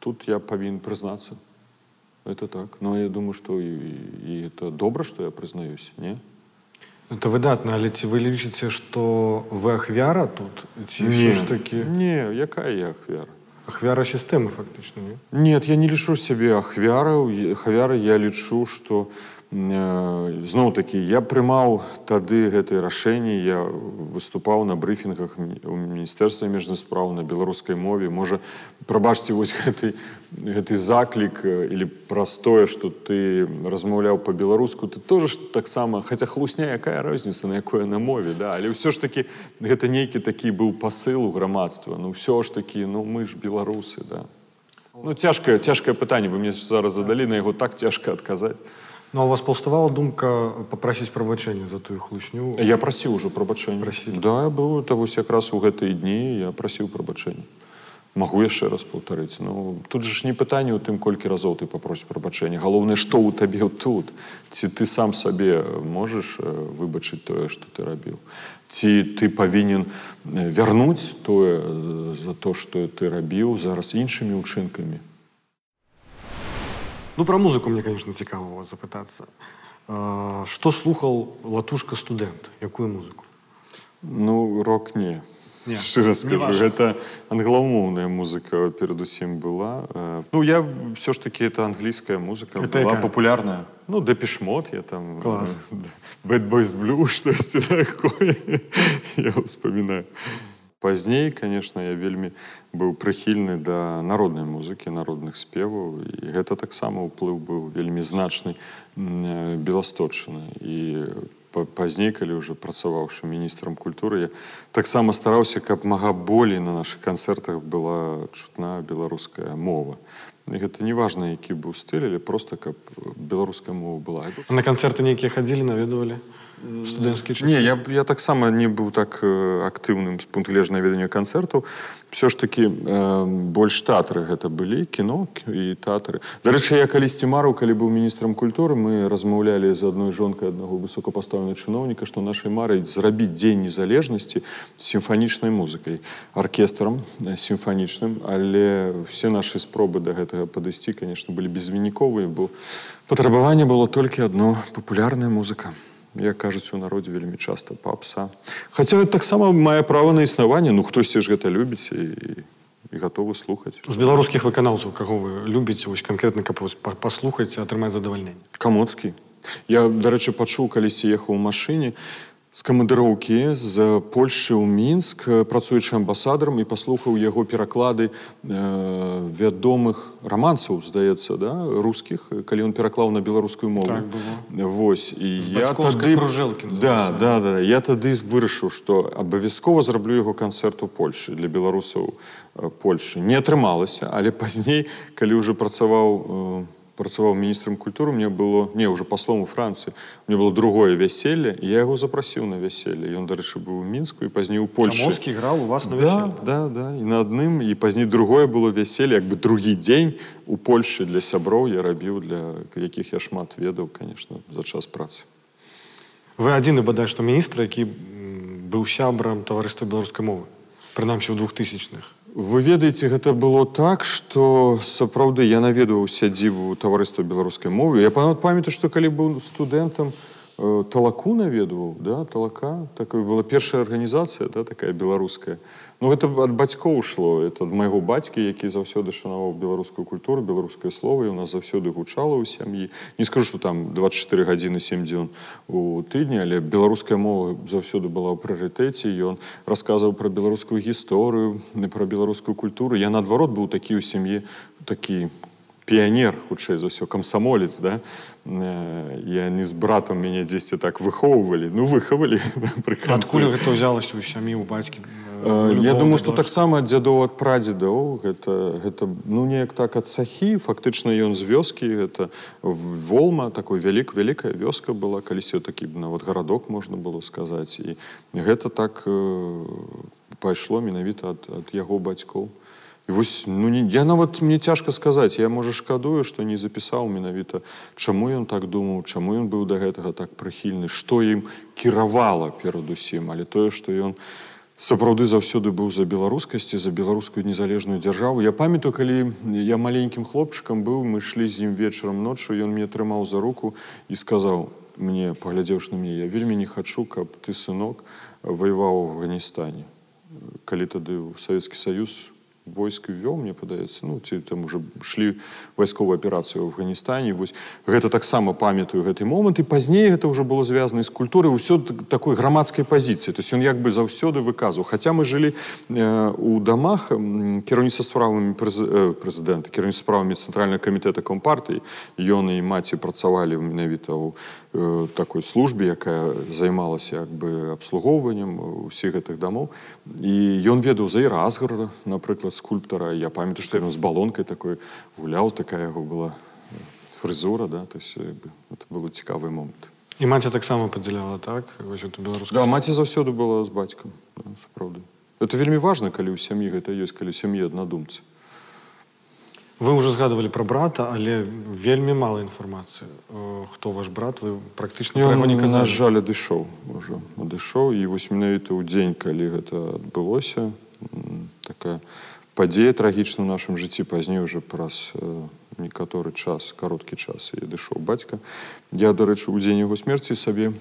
тут я повинен признаться. Это так. Но я думаю, что и, и это добро, что я признаюсь, не? Это выдатна, але ці вы лічыце, што вы ахвяра тут ці не, ж такі не, якая я ахвяра? Ахвяра сістэмы фактычна, не? Нет, я не лічу сябе ахвяраў. Ахвяры я лічу, што Э, зноў такі я прымаў тады гэтыя рашэнні я выступаў на брыфінгах у міністэрстве міжных спраў на беларускай мове можа прабачце вось гэты гэты заклік или праз тое што ты размаўляў по-беларуску ты тоже таксама хаця хлусня якая розніца на якое на мове да але ўсё ж таки гэта нейкі такі быў пасыл у грамадства ну ўсё ж такі ну мы ж беларусы да ну цяжкае цяжкае пытанне вы мне зараз задалі на яго так цяжка адказаць Ну, а у вас паўставала думка папрасіць прабачэння за тую хлусню? Я прасіў ужо прабачэння. Прасілі. Да, быў это вось якраз у гэтыя дні я прасіў прабачэння. Магу яшчэ раз паўтарыць. Ну, тут же ж не пытанне ў тым, колькі разоў ты папросіць прабачэння. Галоўнае, што ў табе <laughs> тут. Ці ты сам сабе можаш выбачыць тое, што ты рабіў. Ці ты павінен вярнуць тое за то, што ты рабіў зараз іншымі ўчынкамі. Ну, про музыку мне, конечно, цікаво у вас запитатися. Що слухав латушка студент? Якую музыку? Ну, рок не. Не. Шчыра скажу, Не гэта англомоўная музыка перадусім была. Э, Ну я все ж таки это англійская музыка Это была якая? популярная. Ну, Депешмот, я там... Класс. э, Bad Boys Blue, штосьці такое. Я вспоминаю. Пазней, конечно, я вельмі быў прыхільны да народнай музыкі, народных спеваў. І гэта таксама ўплыў быў вельмі значны м, э, беласточчыны. І па- пазней, калі ўжо працаваўшы міністрам культуры, я таксама стараўся, каб мага болей на нашых канцэртах была чутна беларуская мова. І гэта не важна, які быў стыль, але просто каб беларуская мова была. А на канцэрты нейкія хадзілі, наведвалі? Студэнцкія часы? Не, я, я таксама не быў так э, актыўным з пункту гледжання ведання канцэртаў. Все ж такі э, больш тэатры гэта былі, кіно і тэатры. Дарэчы, я калісьці марыў, калі быў міністрам культуры, мы размаўлялі з адной жонкай аднаго высокапастаўнага чыноўніка, што нашай марай зрабіць дзень незалежнасці сімфанічнай музыкай, аркестрам э, сімфанічным, але все нашы спробы да гэтага падысці, конечно, былі безвыніковыя, бо патрабаванне было толькі адно папулярная музыка як кажуць у народзе вельмі часта папса хаця гэта таксама мае права на існаванне ну хтосьці ж гэта любіць і, і гатовы слухаць З беларускіх выканаўцаў, каго вы любіце, вось канкрэтна, каб вось па- паслухаць, атрымаць задавальненне? камоцкі я дарэчы пачуў калісьці ехаў у машыне з камандыроўкі з польшчы ў мінск працуючы амбасадарам і паслухаў яго пераклады э, вядомых рамансаў здаецца да рускіх калі ён пераклаў на беларускую мову. Так было. Вось і З я тады кружэлкі да, да, да. Я тады вырашыў што абавязкова зраблю яго канцэрт у Польшы для беларусаў Польшы не атрымалася але пазней калі ўжо працаваў э, працаваў міністрам культуры мне было не ўжо паслом у францыі мне было другое вяселле і я яго запрасіў на вяселле ён дарэчы быў у мінску і пазней у Польшы Камоцкі граў у вас на да, вяселле? да, да. І на адным і пазней другое было вяселле як бы другі дзень у Польшы для сяброў я рабіў для якіх я шмат ведаў конечно за час працы Вы адзіны бадай што міністр, які м, быў сябрам таварыства беларускай мовы. Прынамсі ў двухтысячных. Вы ведаеце, гэта было так, што сапраўды я наведваў сядзібу таварыства беларускай мовы. Я памятаю, што калі быў студэнтам, Э, талаку наведваў да талака такой была першая арганізацыя да такая беларуская ну гэта ад бацькоў шло это ад майго бацькі які заўсёды шанаваў беларускую культуру беларускае слова і у нас заўсёды гучала ў сям'і не скажу что там 24 гадзіны 7 дзён у тыдні але беларуская мова заўсёды была ў прыярытэце ён расказваў пра беларускую гісторыю пра беларускую культуру я наадварот быў такі ў сям'і такі піянер хутчэй за ўсё камсамолец да я не з братом мяне дзесьці так выхоўвалі ну выхавалі <laughs> адкуль гэта ўзялася у сям'і у бацькі я думаю что таксама ад дзядоў ад прадзедаў гэта гэта ну неяк так ад сахі фактычна ён з вёскі гэта волма такой вялік вялікая вёска была калісьці такі нават гарадок можна было сказаць і гэта так э, пайшло менавіта ад, ад яго бацькоў І вось ну не я нават мне цяжка сказаць я можа шкадую што не запісаў менавіта чаму ён так думаў чаму ён быў да гэтага так прыхільны што ім кіравала перадусім але тое што ён сапраўды заўсёды быў за беларускасці за беларускую незалежную дзяржаву я памятаю калі я маленькім хлопчыкам быў мы ішлі з ім вечарам ноччу ён мне трымаў за руку і сказаў мне паглядзеўш на мне я вельмі не хачу каб ты сынок ваяваў у афганістане калі тады ў савецкі саюз войск вёў мне падаецца ну ці там уже шлі вайсковую аперацыю ў афганістане вось гэта таксама памятаю гэты момант і пазней гэта ўжо было звязана з культурай ўсё такой грамадскай пазіцыі то есть ён як бы заўсёды выказваў хаця мы жылі э, у дамах кіраўніцтва справамі прэзідэнта кіраўніцтва справамі цэнтральнага камітэта кампартыі ён і маці працавалі менавіта ў Э, такой службе якая займалася як бы абслугоўваннем усіх гэтых дамоў і ён ведаў за іразгар напрыклад скульптара я памятаю што ён з балонкай такой гуляў такая яго была фрызура да то есть это было цікавы момант і маці таксама падзяляла так беларус да, маці заўсёды была з бацькам да, сапраўды это вельмі важна калі ў сям'і гэта ёсць калі сям'і аднадумцы вы уже згадывалі про брата але вельмі мала інфармацыі хто ваш брат вы практычна не на жаль адышоў уже адышоў і вось менавіта ў дзень калі гэта адбылося такая падзея трагічна ў нашым жыцці пазней уже праз некаторы час кароткі час і адышоў бацька я дарэчы у дзень яго смерці сабе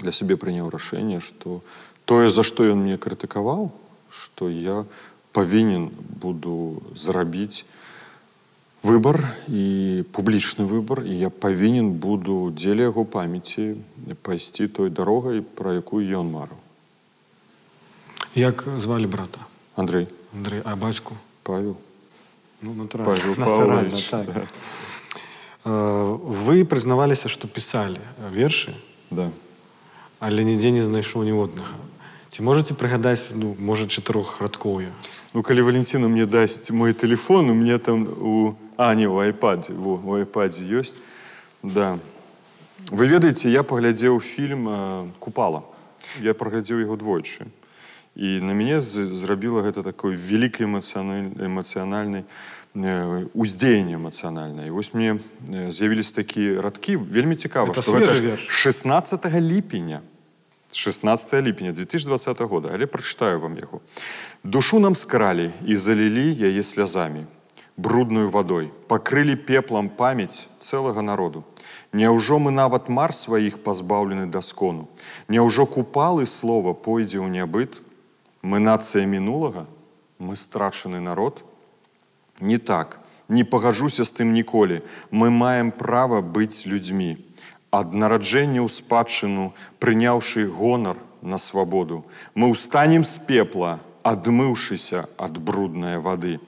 для сябе прыняў рашэнне што тое за што ён мне крытыкаваў што я павінен буду зрабіць выбор і публічны выбор і я павінен буду дзеля яго памяці пайсці той дарогай пра якую ён марыў як звалі брата Андрей Андрей а бацьку павел ну, так. <laughs> да. вы прызнаваліся што пісалі вершы да але нідзе не знайшоў ніводнага ці можете прыгадаць ну можа чатырох радкоўя ну калі валенціна мне дасць мой телефон у мне там у А, не, у iPad. Во, у iPad ёсць. Да. Вы ведаеце, я паглядзеў фільм э, Купала. Я праглядзеў яго двойчы. І на мяне зрабіла гэта такой вялікай эмацыянальнай э, уздзеянне эмацыянальнае. Вось мне э, з'явіліся такія радкі вельмі цікава, што гэта 16 ліпеня 16 ліпеня 2020 года, але прачытаю вам яго. Душу нам скралі і залілі яе слязамі брудную вадой, пакрылі пеплам памяць цэлага народу. Няўжо мы нават мар сваіх пазбаўлены даскону. Няўжо купалы слова пойдзе ў нябыт, мы нацыя мінулага, мы страчаны народ. Не так, не пагажуся з тым ніколі. Мы маем права быць людзьмі. Ад нараджэння ў спадчыну, прыняўшы гонар на свабоду. Мы ўстанем з пепла, адмыўшыся ад бруднай вады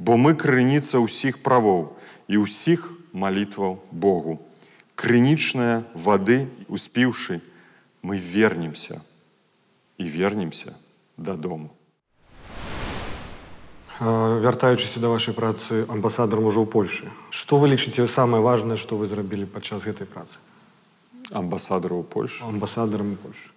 бо мы крыніца ўсіх правоў і ўсіх малітваў Богу. Крынічная вады успіўшы, мы вернемся і вернемся дадому. Вяртаючыся да вашай працы амбасадарам ужо ў Польшы. Што вы лічыце самае важнае, што вы зрабілі падчас гэтай працы? Амбасадараў Польшы. Амбасадарам Польшы.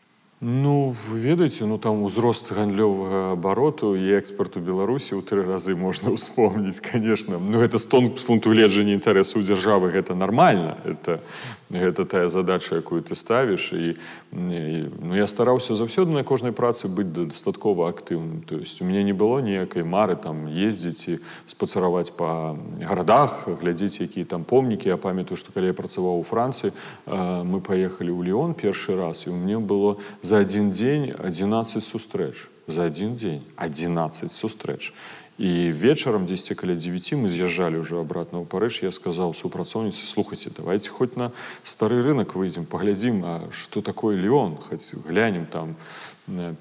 Ну, вы ведаеце, ну там узрост гандлёвага абароту і экспарту Беларусі ў тры разы можна ўспомніць, конечно. Ну гэта з тон з пункту гледжання інтарэсаў дзяржавы гэта нармальна. Это, гэта тая задача, якую ты ставіш. І, і, ну, я стараўся заўсёды на кожнай працы быць дастаткова актыўным. То есть у мяне не было ніякай мары там ездзіць і спацараваць па гарадах, глядзець, якія там помнікі. Я памятаю, што калі я працаваў у Францыі, мы паехалі ў Леон першы раз і у мне было за один день 11 сустрэч за один день 11 сустрэч і вечарам 10 каля 9 мы з'язджалі уже обратно ў парыж я сказал супрацоўніцы слухайте давайте хоть на стары рынок выйдем паглядзім а что такое леон хоть глянем там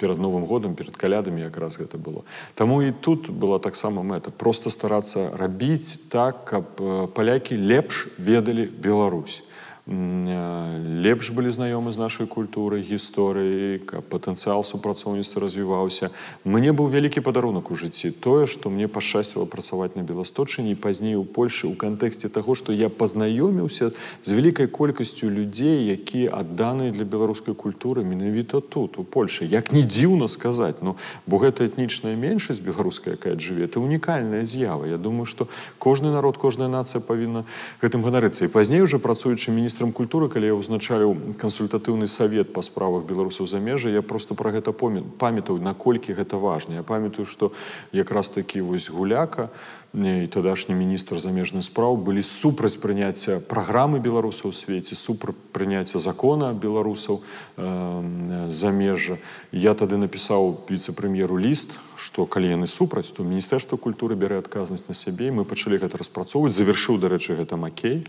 перад новым годам перед калядамі якраз гэта было Таму і тут была таксама мэта просто старацца рабіць так каб палякі лепш ведалі Беларусь лепш былі знаёмы з нашай культурай гісторыі каб патэнцыял супрацоўніцтва развіваўся мне быў вялікі падарунак у жыцці тое што мне пашчасціла працаваць на беласточыне і пазней у польльшы ў кантэксце таго што я пазнаёміўся з вялікай колькасцю людзей якія адданыя для беларускай культуры менавіта тут у польльше як не дзіўна сказаць ну бо гэта этнічная меншасць беларуская якая жыве это унікальная з'ява я думаю што кожны народ кожная нацыя павінна гэтым ганарыцца і пазней уже працуючы міністр міністрам культуры калі я ўзначаю кансультатыўны савет па справах беларусаў замежжа я просто про гэта памятаю наколькі гэта важна я памятаю што якраз такі вось гуляка і тадашні міністр замежных спраў былі супраць прыняцця праграмы беларусаў у свеце супра прыняцця закона беларусаў э, замежжа я тады напісаў віцэ-прэм'еру ліст што калі яны супраць то міністэрства культуры бярэ адказнасць на сябе мы пачалі гэта распрацоўваць. Завяршыў дарэчы гэта макей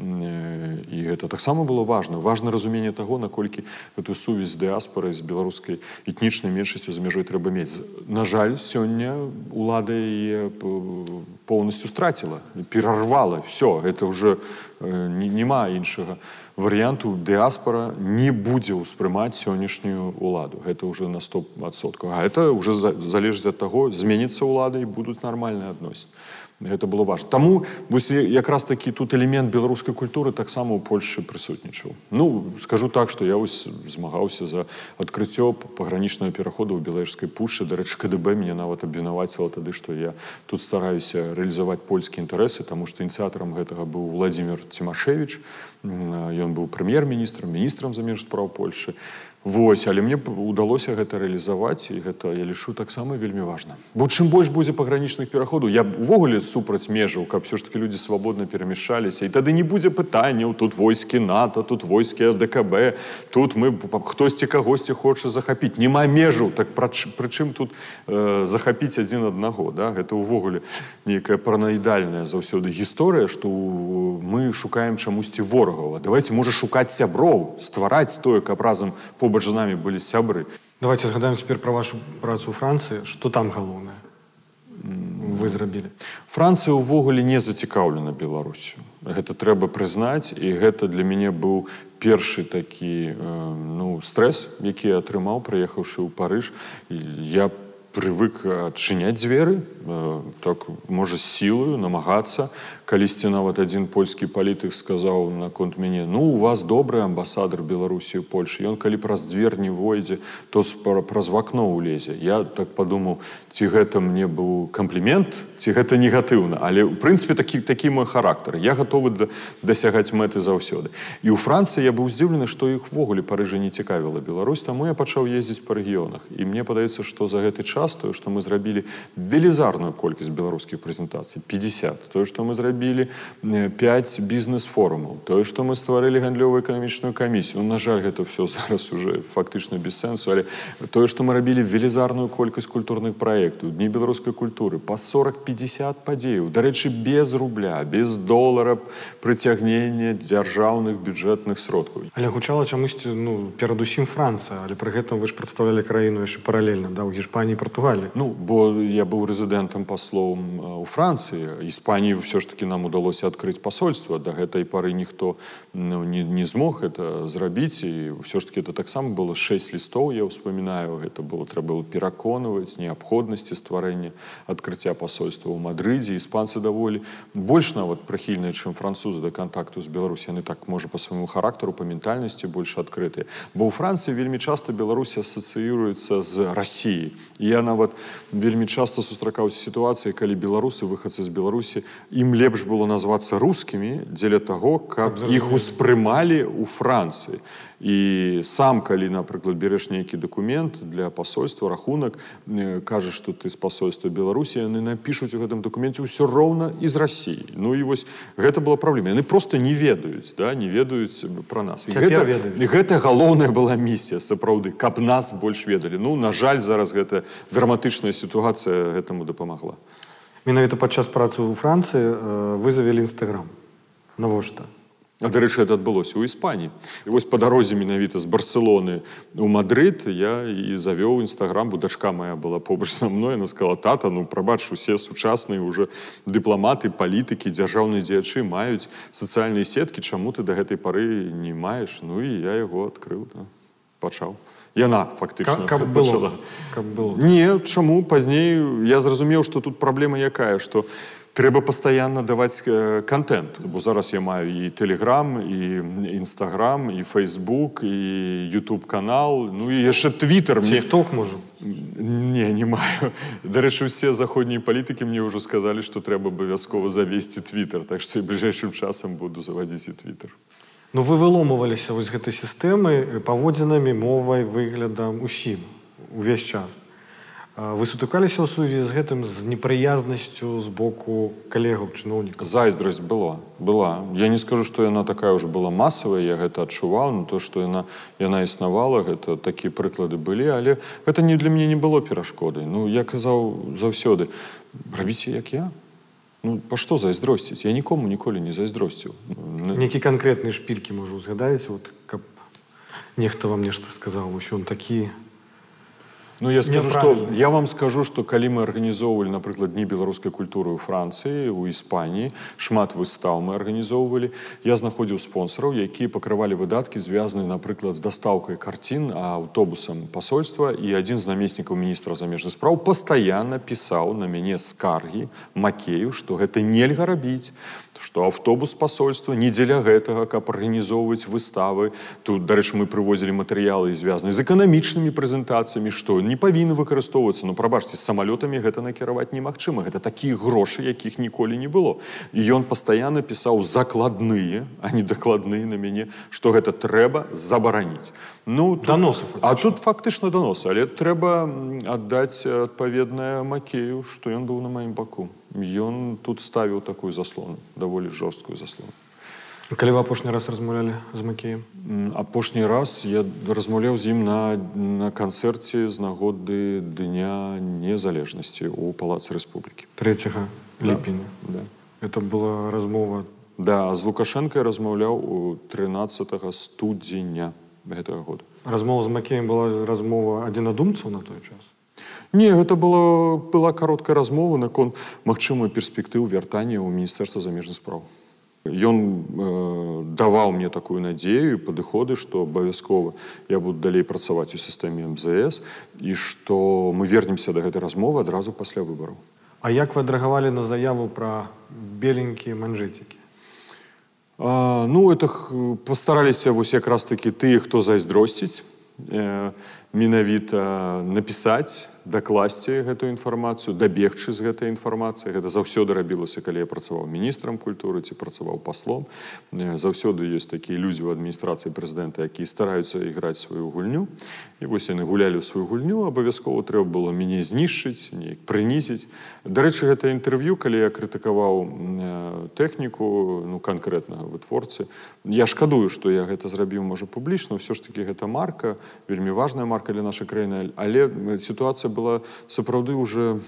і гэта таксама было важна. Важна разуменне таго наколькі гэтую сувязь з дыаспорай з беларускай этнічнай меншасцю за мяжой трэба мець. На жаль сёння улада яе полностью страціла перарвала все это уже няма іншага варыянту дыаспора не будзе ўспрымаць сённяшнюю уладу гэта уже на стопсоткаў а это уже залежыць ад таго зменіцца ўлада і будуць нармальныя адносіны гэта было важно таму вось якраз такі тут элемент беларускай культуры таксама ў польльшы прысутнічаў ну скажу так что я вось змагаўся за адкрыццё пагранічнага пераходу ў беларускай пушчы дарэчы кДб мне нават абвінаваціла тады што я тут стараюся рэалізаваць польскія інтарэсы таму што ініцыятарам гэтага быў владимир цімашевич ён быў прэм'ер-міністрам міністрам замеж справ польльшы Вось, але мне удалося гэта рэалізаваць і гэта я лічу таксама вельмі важна. Бо чым больш будзе пагранічных пераходаў, я увогуле супраць межаў, каб все ж таки людзі свабодна перамяшчаліся і тады не будзе пытанняў тут войскі НАТО, тут войскі ДКБ, тут мы хтосьці кагосьці хоча захапіць. Нема межаў, так прычым тут э, захапіць адзін аднаго. Да? Гэта ўвогуле нейкая паранаідальная заўсёды гісторыя, што мы шукаем чамусьці ворагаў. Давайте можа шукаць сяброў, ствараць тое, каб разам побач побач з намі былі сябры давайте згадаем цяпер пра вашу працу ў францыі что там галоўнае вы зрабілі францыя ўвогуле не зацікаўлена беларусю гэта трэба прызнаць і гэта для мяне быў першы такі э, ну стрэс які я атрымаў прыехаўшы ў парыж я прывык адчыняць дзверы э, так можа сілаю намагацца калісьці нават адзін польскі палітык сказаў наконт мяне ну у вас добры амбасадар беларусі польльшы ён калі праз дзвер не войдзе то праз вакно ўлезе я так падумаў ці гэта мне быў камплімент ці гэта негатыўна але ў прынцыпе такі такі мой характар я гатовы да, дасягаць мэты заўсёды і ў францыі я быў здзіўлены што іх ввогуле парыжа не цікавіла Беларусь таму я пачаў ездзіць па рэгіёнах і мне падаецца што за гэты час тое што мы зрабілі велізарную колькасць беларускіх прэзентацый 50 тое што мы зрабілі зрабілі 5 бізнес-форумаў тое што мы стварылі гандлёвую эканамічную камісію ну, на жаль гэта все <laughs> зараз уже фактычна без сэнсу але тое што мы рабілі велізарную колькасць культурных праектаў дні беларускай культуры па 40-50 падзеяў дарэчы без рубля без долара прыцягнення дзяржаўных бюджэтных сродкаў але гучала чамусьці ну перадусім францыя але пры гэтым вы ж прадстаўлялі краіну яшчэ паралельна да ў гішпаніі португал Португалії. Ну, бо я був резидентом паслом у Франції. Іспанії все ж таки нам удалося відкрити посольство. До гэтай пары ніхто ну, не, не змог это зрабіць і все ж таки это таксама было шесть лістоў я ўспамінаю гэта было трэба было пераконваць неабходнасці стварэння адкрыцця посольства ў Мадрыдзе іспанцы даволі больш нават прыхільныя чым французы да контакту з Беларусі яны так можа по свайму характару па ментальнасці больш адкрытыя бо ў Францыі вельмі часта Беларусь асацыюецца з Росіяй я нават вельмі часто сустракаўся сітуацыі калі беларусы выхадцы з Беларусі ім лепш было назвацца рускімі дзеля таго каб іх успрымалі у Францыі і сам калі напрыклад береш нейкі дакумент для посольства рахунак кажа что ты з посольства беларусі яны напишуць у гэтым докуменце ўсё роўна з Росіі Ну і вось гэта была праблема яны просто не ведаюць да не ведаюць про нас і гэта, гэта галоўная была місія сапраўды каб нас больш ведалі Ну на жаль зараз гэта драматычная сітуацыя гэтаму дапамагла менавіта падчас працы ў францыі вы завялі нстаграм навошта А дарэчы, это адбылося ў Іспаніі. І вось па дарозе менавіта з Барселоны ў Мадрыд я і завёў нстаграм, бо дачка моя была побач са мной, она сказала тата, ну прабач усе сучасныя уже дыпламаты, палітыкі, дзяржаўныя дзеячы маюць сацыяльныя сеткі, чаму ты да гэтай пары не маеш. Ну і я яго адкрыў да. пачаў. Яна фактычна каб, каб было, каб было. Не, чаму пазней я зразумеў, што тут праблема якая, што трэба пастаянна даваць э, контент бо зараз я маю і телеграм і нстаграм і фейсбук і youtube канал ну і яшчэ твиттер мне ток можа не не маю дарэчы усе заходнія палітыкі мне ўжо сказалі што трэба абавязкова завесці твиттер так што і бліжэйшым часам буду завадзіць і твиттер Ну вы выломваліся вось гэтай сістэмы паводзінамі мовай выглядам усім увесь час вы сутыкаліся ў сувязі з гэтым з непрыязнасцю з боку калегаў чыноўніка зайздрасць была была я не скажу што яна такая ўжо была масавая я гэта адчуваў на то што яна яна існавала гэта такія прыклады былі але гэта не для мяне не было перашкодай ну я казаў заўсёды рабіце як я ну па што зайздросціць я нікому ніколі не зайздросціў нейкі канкрэтныя шпількі можу узгадаець вот каб нехта вам нешта сказаў вось ён такі Ну я скажу что я вам скажу что калі мы арганізоўвалі напрыклад дні беларускай культуры ў францыі у іспаніі шмат выстаў мы арганізоўвалі я знаходзіў спонсораў якія пакрывалі выдаткі звязаны напрыклад з дастаўкай карцін аўтобусам посольства і адзін з намеснікаў міністра замежных спраў пастаянна пісаў на мяне скаргі макею что гэта нельга рабіць што аўтобус пасольства не дзеля гэтага каб арганізоўваць выставы тут дарэчы мы прывозілі матэрыялы звязаны з эканамічнымі прэзентацыямі што не павінны выкарыстоўвацца ну прабачце з самалётамі гэта накіраваць немагчыма гэта такія грошы якіх ніколі не было і ён пастаянна пісаў закладныя а не дакладныя на мяне што гэта трэба забараніць ну доносы а тут фактычна доносы але трэба аддаць адпаведнае макею што ён быў на маім баку ён тут ставіў такую заслону даволі жорсткую заслону калі вы апошні раз размаўлялі з макеем апошні раз я размаўляў з ім на на канцэрце з нагоды дня незалежнасці у палацы рэспублікі 3 ліпеня да. это была размова да з лукашэнкай размаўляў у 13 студзеня гэтага года размова з макеем была размова адзінадумцаў на той час Не, гэта было была кароткая размова наконт магчымай перспектыў вяртання ў міністэрства замежных спраў. Ён э, даваў мне такую надзею падыходы, што абавязкова я буду далей працаваць у сістэме МЗС і што мы вернемся да гэтай размовы адразу пасля выбараў. А як вы адрэагавалі на заяву пра беленькія манжэцікі? Ну это пастараліся вось якраз такі тыя, хто зайздросціць э, менавіта напісаць дакласці гэтую інфармацыю дабегчы з гэтай інфармацыі гэта заўсёды рабілася калі я працаваў міністрам культуры ці працаваў паслом. Заўсёды ёсць такія людзі ў адміністрацыі прэзідэнта якія стараюцца іграць сваю гульню. І вось яны гулялі ў сваю гульню абавязкова трэба было мяне знішчыць неяк прынізіць. Дарэчы гэта інтэрв'ю калі я крытыкаваў тэхніку ну канкрэтнага вытворцы. Я шкадую што я гэта зрабіў можа публічна ўсё ж таки гэта марка вельмі важная марка для нашай краіны але сітуацыя была сапраўды уже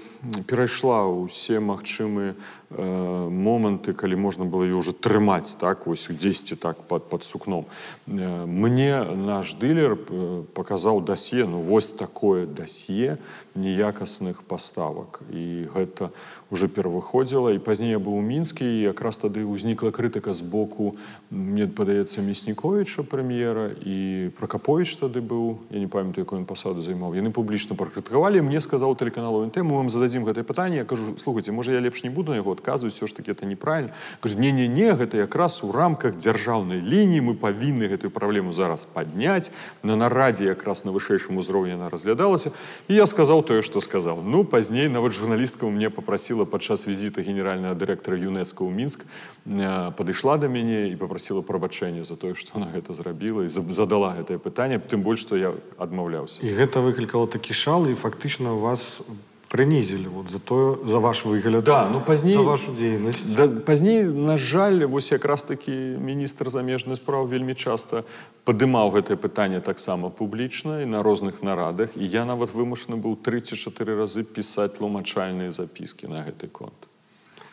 перайшла ўсе магчымыя моманты калі можна было ее уже трымаць так вось 10 так под под сукном э, мне наш дылер э, показаў дасе ну вось такое дасье неякасных паставак і гэта уже перавыходзіла і пазней я быў у мінскі і якраз тады ўзнікла крытыка з боку мне падаецца мясніковича прэм'ера і прокапович тады быў я не памятаю якую ён пасаду займаў яны публічна пракрытыкавалі мне сказаў тэлеканалу НТ мы вам зададзім гэтае пытанне я кажу слухайте можа я лепш не буду на яго адказваць все ж таки это неправильно кажу не не не гэта якраз у рамках дзяржаўнай лініі мы павінны гэтую праблему зараз падняць на нарадзе якраз на вышэйшым узроўні она разглядалася і я сказаў тое что сказаў ну пазней нават журналістка мне попросила попросила падчас візіта генерального дырэктара ЮНЕСКО ў мінск э, падышла да мяне і попросила прабачэння за тое што она гэта зрабіла і задала гэтае пытанне тым больш што я адмаўляўся і гэта выклікала такі шал і фактычна вас прынізілі вот за тое за ваш выгляд да ну пазней вашу дзейнасць да, пазней на жаль вось якраз такі міністр замежных спраў вельмі часта падымаў гэтае пытанне таксама публічна і на розных нарадах. І я нават вымушаны быў 34 разы пісаць тлумачальныя запіскі на гэты конт.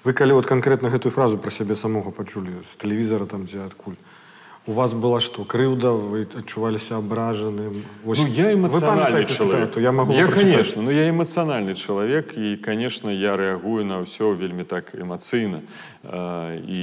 Вы калі вот канкрэтна гэтую фразу пра сябе самога пачулі з тэлевізара там дзе адкуль у вас была что крыўда вы адчуваліся абражаным ну, я эмацыянальны человек я могу я конечно но ну, я эмацыянальны чалавек і конечно я рэагую на ўсё вельмі так эмацыйна і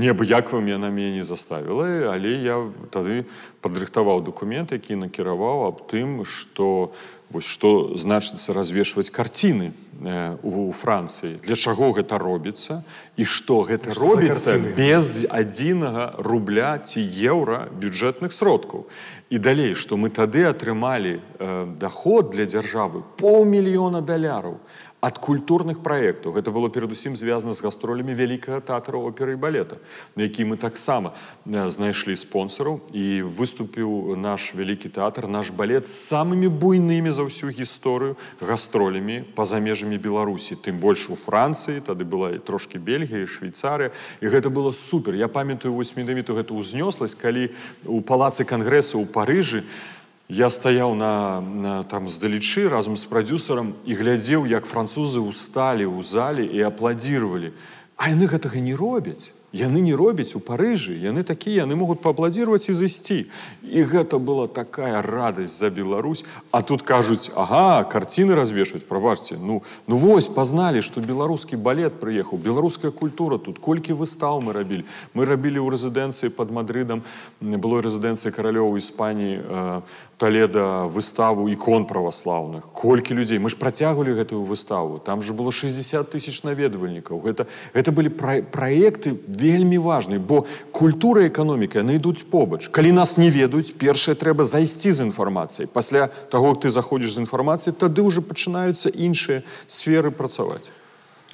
неабыяквым яна мяне не заставіла але я тады падрыхтаваў документ які накіраваў аб тым что вось что значыцца развешваць карціны э, у францыі. Для чаго гэта робіцца і што гэта што робіцца без адзінага рубля ці еўра бюджэтных сродкаў. І далей што мы тады атрымалі э, доход для дзяржавы паўмільёна даляраў ад культурных праектаў гэта было перадусім звязана з гастролямі вялікага тэатра оперы і балета на які мы таксама знайшлі спонсораў і выступіў наш вялікі тэатр наш балет з самымі буйнымі за ўсю гісторыю гастролямі па-за межамі беларусі тым больш у францыі тады была і трошки бельгія швейцарыя і гэта было супер я памятаю вось менавіту гэта ўзнёсласць калі у палацы кангрэсу ў парыжы у я стаяў на, на там здалечы разам з прадюсарам і глядзеў як французы усталі ў зале і апладзіравалі а яны гэтага не робяць яны не робяць у парыжы яны такія яны могуць паапладзіраваць і зайсці і гэта была такая радасць за Беларусь а тут кажуць ага карціны развешваць прабачце ну ну вось пазналі што беларускі балет прыехаў беларуская культура тут колькі выстаў мы рабілі мы рабілі ў рэзідэнцыі под мадрыдам былой рэзідэнцыі каралёў іспаніі э, таледа выставу ікон праваслаўных колькі людзей мы ж працягвалі гэтую выставу там же было 60 тысяч наведвальнікаў гэта это былі пра праекты вельмі важны бо культура эканоміка яны ідуць побач калі нас не ведаюць першае трэба зайсці з інфармацыяй пасля того ты заходзіш з інфармацыі тады ўжо пачынаюцца іншыя сферы працаваць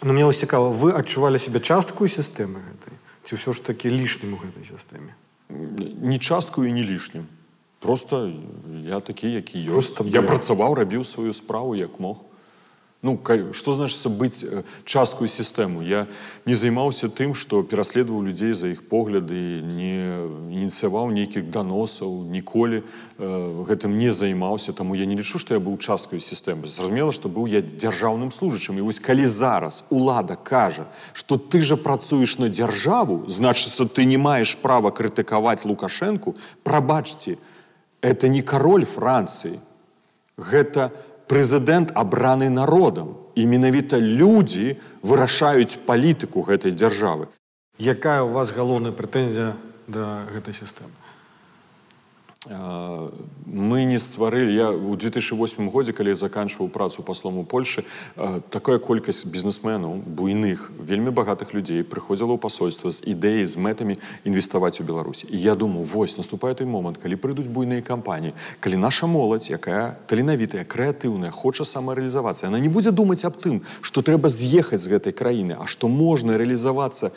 Ну мне вас цікава вы адчувалі себе частку сістэмы гэтай ці ўсё ж такі лішнім у гэтай сістэме не частку і не лішнім просто я такі які ёсць я працаваў рабіў сваю справу як мог Ну што значыцца быць часткую сістэму я не займаўся тым што пераследаваў людзей за іх погляды не ініцыяваў нейкіх даносаў ніколі э, гэтым не займаўся таму я не лічу што я быў часткаю сістэмы зразумела што быў я дзяржаўным служачым і вось калі зараз улада кажа што ты жа працуеш на дзяржаву значыцца ты не маеш права крытыкаваць лукашэнку прабачце это не король францыі гэта прэзідэнт абраны народам і менавіта людзі вырашаюць палітыку гэтай дзяржавы якая у вас галоўная прэтэнзія да гэтай сістэмы Мы не стварылі я ў 2008 годзе калі заканчваў працу паслом у польльшы такая колькасць бізнесменаў буйных вельмі багатых людзей прыходзіла ў пасольства з ідэяй з мэтамі інвеставаць у беларусі і я думаю вось наступае той момант калі прыйдуць буйныя кампаніі калі наша моладзь якая таленавітая крэатыўная хоча самарэалізавацца она не будзе думаць аб тым што трэба з'ехаць з гэтай краіны а што можна рэалізавацца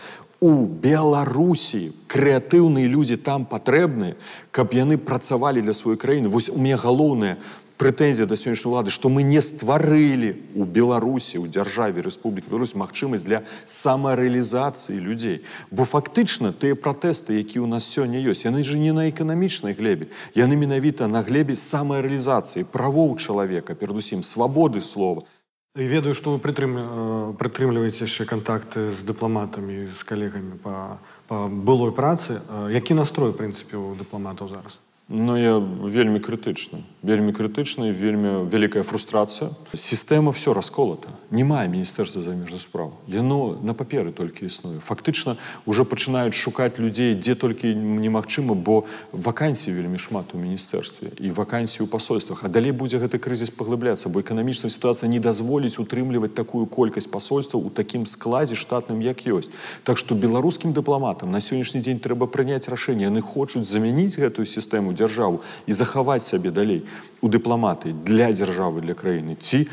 у беларусі крэатыўныя людзі там патрэбныя каб яны працавалі для сваёй краіны вось у меня галоўная прэтэнзія да сённяшняй улады што мы не стварылі у беларусі у дзяржаве рэспублікі Беларусь магчымасць для самарэалізацыі людзей бо фактычна тыя пратэсты які ў нас сёння ёсць яны же не на эканамічнай глебе яны менавіта на глебе самарэалізацыі правоў чалавека перадусім свабоды слова І ведаю, што вы прытрымліваеце яшчэ кантакты з дыпламатамі з калегамі па, па былой працы. Які настрой, в прынцыпе, у дыпламатаў зараз? Ну я вельмі крытычна вельмі крытычна і вельмі вялікая фрустрацыя сістэма все расколата не мае міністэрства замежных справ яно на паперы толькі існуе фактычна уже пачынаюць шукаць людзей дзе толькі немагчыма бо вакансій вельмі шмат у міністэрстве і вакансій у пасольствах а далей будзе гэты крызіс паглыбляцца бо эканамічная сітуацыя не дазволіць утрымліваць такую колькасць пасольстваў у такім складзе штатным як ёсць так што беларускім дыпламатам на сённяшні дзень трэба прыняць рашэнне яны хочуць замяніць гэтую сістэму дзяржаву і захаваць сабе далей у дыпламаты для дзяржавы для краіны ці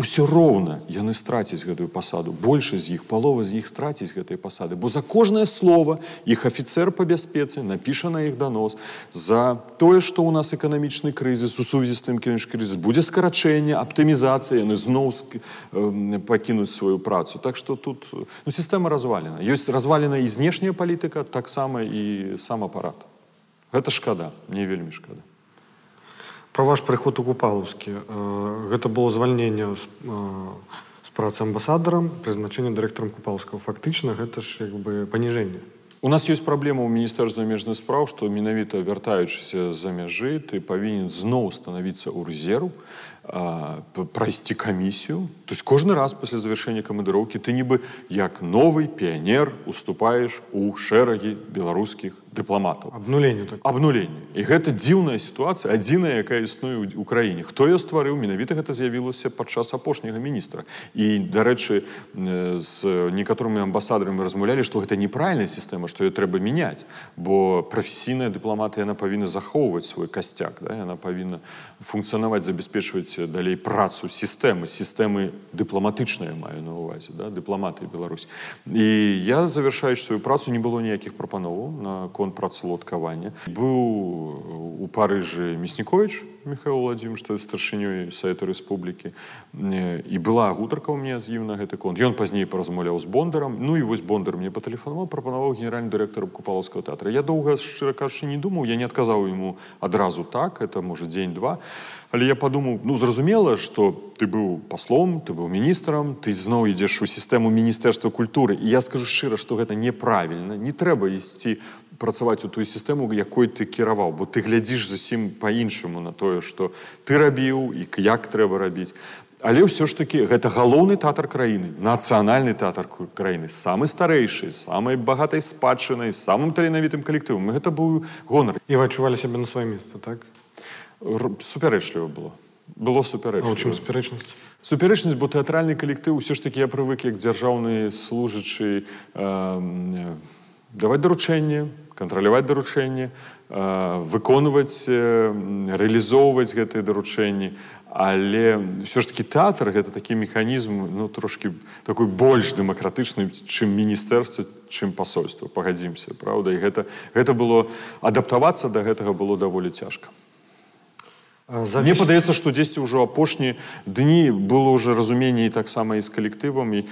ўсё роўна яны страцяць гэтую пасаду большасць з іх палова з іх страціць гэтай пасады бо за кожнае слово іх афіцэр па бяспецы напіша на іх данос за тое што ў нас эканамічны крызіс у сувязі з тым кіш крызіс будзе скарачэнне аптымізацыя яны зноў э, пакінуць сваю працу так што тут ну, сістэма развалена ёсць развалена і знешняя палітыка таксама і сам апарат гэта шкада мне вельмі шкада про ваш прыход у купалаўскі гэта было звальненне з, з працы амбасадарам прызначэнне дырэктарам купалскага фактычна гэта ж як бы паніжэнне У нас ёсць праблема ў міністэрства замежных спраў што менавіта вяртаючыся за мяжы ты павінен зноў станавіцца ў рэзерву прайсці камісію то есть кожны раз пасля завяршэння камандыроўкі ты нібы як новы піянер уступаеш у шэрагі беларускіх дыпламатаў абнуленню так абнуленне і гэта дзіўная сітуацыя адзіная якая існуе ў краіне хто я стварыў менавіта гэта з'явілася падчас апошняга міністра і дарэчы з некаторымі амбасадарамі размаўлялі што гэта неправільная сістэма што я трэба мяняць бо прафесійная дыпламата яна павінна захоўваць свой касцяк да? яна павінна функцыянаваць забяспечваць далей працу сістэмы сістэмы дыпламатычныя маю на увазе да? дыпламаты Беларусь і я завяршаючы сваю працу не было ніякіх прапановаў на конт працаўладкавання быў у парыжы мяснікович михаил владимир што старшынёй сайта рэспублікі і была гутарка ў мне з ім на гэты конт ён пазней паразмаўляў з бондарам ну і вось бондар мне патэлефанаваў прапанаваў генеральны дырэктар купалаўскага тэатра я доўга шчыра кажучы не думаў я не адказаў ему адразу так это можа дзень-два але я подумаў ну зразумела что ты быў паслом ты быў міністрам ты зноў ідзеш у сістэму міністэрства культуры і я скажу шчыра что гэта неправільна не трэба ісці працаваць у тую сістэму якой ты кіраваў бо ты глядзіш зусім по-іншаму на тое что ты рабіў і як трэба рабіць але ўсё ж таки гэта галоўны тэатр краіны нацыянальны тэатр краіны самы старэйшы самай багатай спадчынай самым таленавітым калектывам гэта быў гонар і вы адчувалі сябе на сваё месца так супярэчліва было было супярэч чым супярэчнасць супярэчнасць бо тэатральны калектыў усё ж таки я прывык як дзяржаўны служачы э, даваць даручэнне кантраляваць даручэнне выконваць э, рэалізоўваць гэтыя даручэнні але ўсё ж таки тэатр гэта такі механізм ну трошки такой больш дэмакратычны чым міністэрства чым пасольства пагадзімся праўда і гэта гэта было адаптавацца да гэтага было даволі цяжка Завіс... Мне падаецца, што дзесьці ўжо апошнія дні было ўжо разуменне таксама і з калектывам і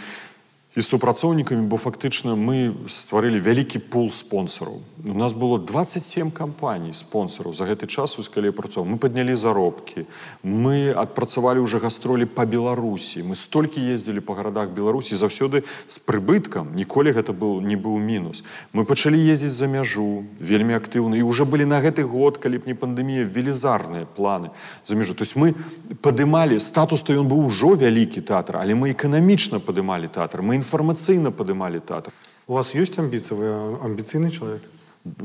і з супрацоўнікамі бо фактычна мы стварылі вялікі пул спонсораў у нас было 27 кампаній спонсораў за гэты час вось калі працаваў мы паднялі заробкі мы адпрацавалі ўжо гастролі по беларусі мы столькі ездзілі по гарадах беларусі заўсёды з прыбыткам ніколі гэта был не быў мінус. Мы пачалі ездзіць за мяжу вельмі актыўна і уже былі на гэты год калі б не пандемія велізарныя планы за мяжу. То есть мы падымалі статус то ён быў ужо вялікі тэатр але мы эканамічна падымалі тэатр мы інфармацыйна падымалі тэатр у вас ёсць амбіцыі вы амбіцыйны чалавек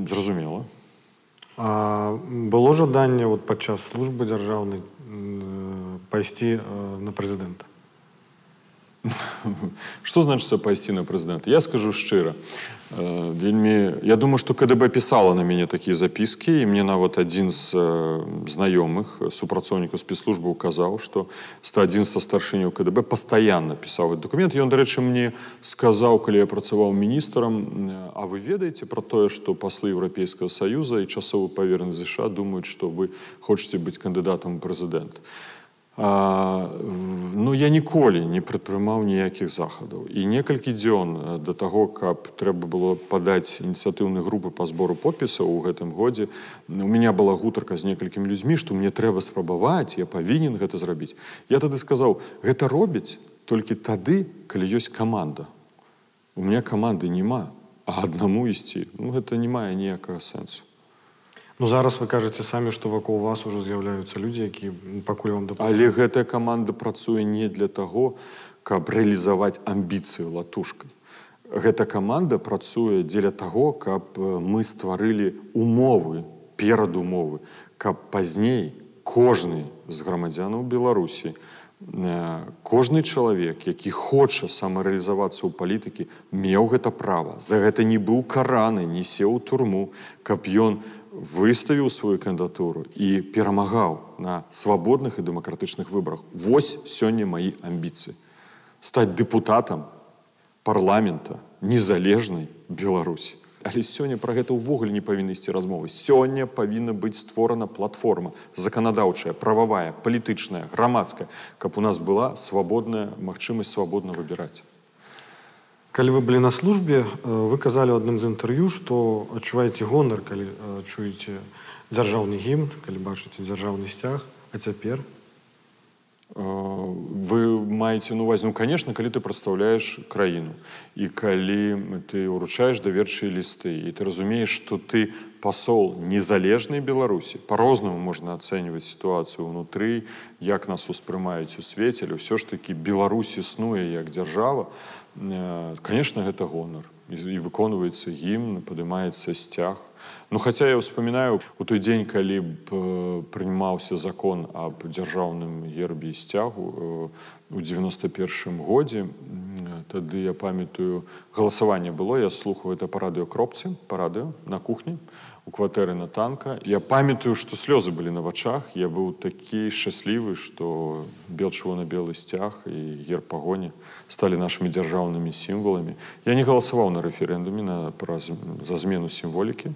зразумела а было жаданне вот падчас службы дзяржаўнай пайсці на прэзідэнта <laughs> что значится пайсці на прэзідэнта я скажу шчыра Э, вельмі я думаю что кДб пісала на мяне такія запіскі і мне нават адзін з э, знаёмых супрацоўнікаў спецслужбы указаў што ста адзін са старшыняў кДб пастаянна пісаў документ ён дарэчы мне сказаў калі я працаваў міністрам А вы ведаеце про тое што паслы еўрапейскага саюза і часовы паверны ЗША думаюць што вы хочаце быць кандыдатам прэзідэнт А, ну я ніколі не прадпрымаў ніякіх захадаў і некалькі дзён э, да таго каб трэба было падаць ініцыятыўнай групы па збору подпісаў у гэтым годзе у меня была гутарка з некалькімі людзьмі што мне трэба спрабаваць я павінен гэта зрабіць я тады сказаў гэта робіць толькі тады калі ёсць каманда у меня каманды няма а аднаму ісці ну гэта не мае ніякага сэнсу Ну зараз вы кажаце самі, што вакол вас ужо з'яўляюцца людзі, які пакуль вам дапамагаюць. Але гэтая каманда працуе не для таго, каб рэалізаваць амбіцыю латушкай. Гэта каманда працуе дзеля таго, каб мы стварылі умовы перадумовы, каб пазней кожны з грамадзянаў Беларусі, кожны чалавек, які хоча самарэалізавацца ў палітыкі, меў гэта права. За гэта не быў караны, не сеў у турму, каб ён выставіў сваю кандыдатуру і перамагаў на свабодных і дэмакратычных выбарах. Вось сёння маі амбіцыі. Стаць дэпутатам парламента незалежнай Беларусі. Але сёння пра гэта ўвогуле не павінны ісці размовы. Сёння павінна быць створана платформа заканадаўчая, прававая, палітычная, грамадская, каб у нас была свабодная магчымасць свабодна выбіраць. Калі вы былі на службе, вы казалі ў адным з інтэрв'ю, што адчуваеце гонар, калі чуеце дзяржаўны гімн, калі бачыце дзяржаўны сцяг, а цяпер вы маеце на увазе ну конечно калі ты прадстаўляеш краіну і калі ты ўручаеш даверчыя лісты і ты разумееш што ты пасол незалежнай беларусі по-рознаму можна ацэньваць сітуацыю ўнутры як нас успрымаюць у свеце але ўсё ж такі беларусь існуе як дзяржава конечно гэта гонар і выконваецца гімн падымаецца сцяг ну хаця я ўспамінаю у той дзень калі б прынимаўся закон аб дзяржаўным гербе сцягу у 91 годзе тады я памятаю галасаванне было я слухаю это па радыёкропцы па радыё на кухні у кватэры на танка я памятаю што слёзы былі на вачах я быў такі шчаслівы што бел чырвона-белы сцяг і гер пагоні сталі нашымі дзяржаўнымі сімваламі я не галасаваў на рэферэндуме на праз за змену сімволікі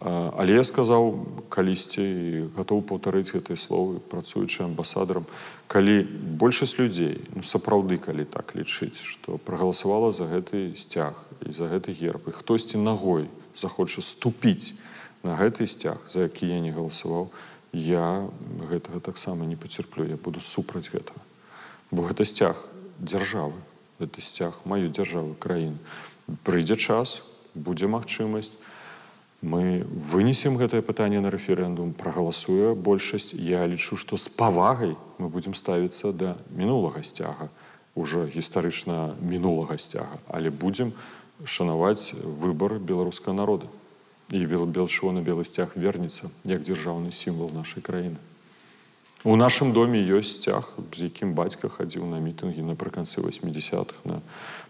Але я сказаў калісьці і гатоў паўтарыць гэтыя словы працуючы амбасадарам калі большасць людзей ну, сапраўды калі так лічыць што прагаласавала за гэты сцяг і за гэты герб і хтосьці нагой захоча ступіць на гэты сцяг за які я не галасаваў я гэтага таксама не пацярплю я буду супраць гэтага бо гэта сцяг дзяржавы это сцяг маю дзяржавы краіны прыйдзе час будзе магчымасць мы вынесем гэтае пытанне на рэферэндум прагаласуе большасць я лічу што з павагай мы будзем ставіцца да мінулага сцяга уже гістарычна мінулага сцяга але будзем шанаваць выбор беларускага народа і белчо на белы сцяг вернецца як дзяржаўны сімвал нашай краіны у нашым доме ёсць сцяг з якім бацька хадзіў на мітынгі напрыканцы 80-х на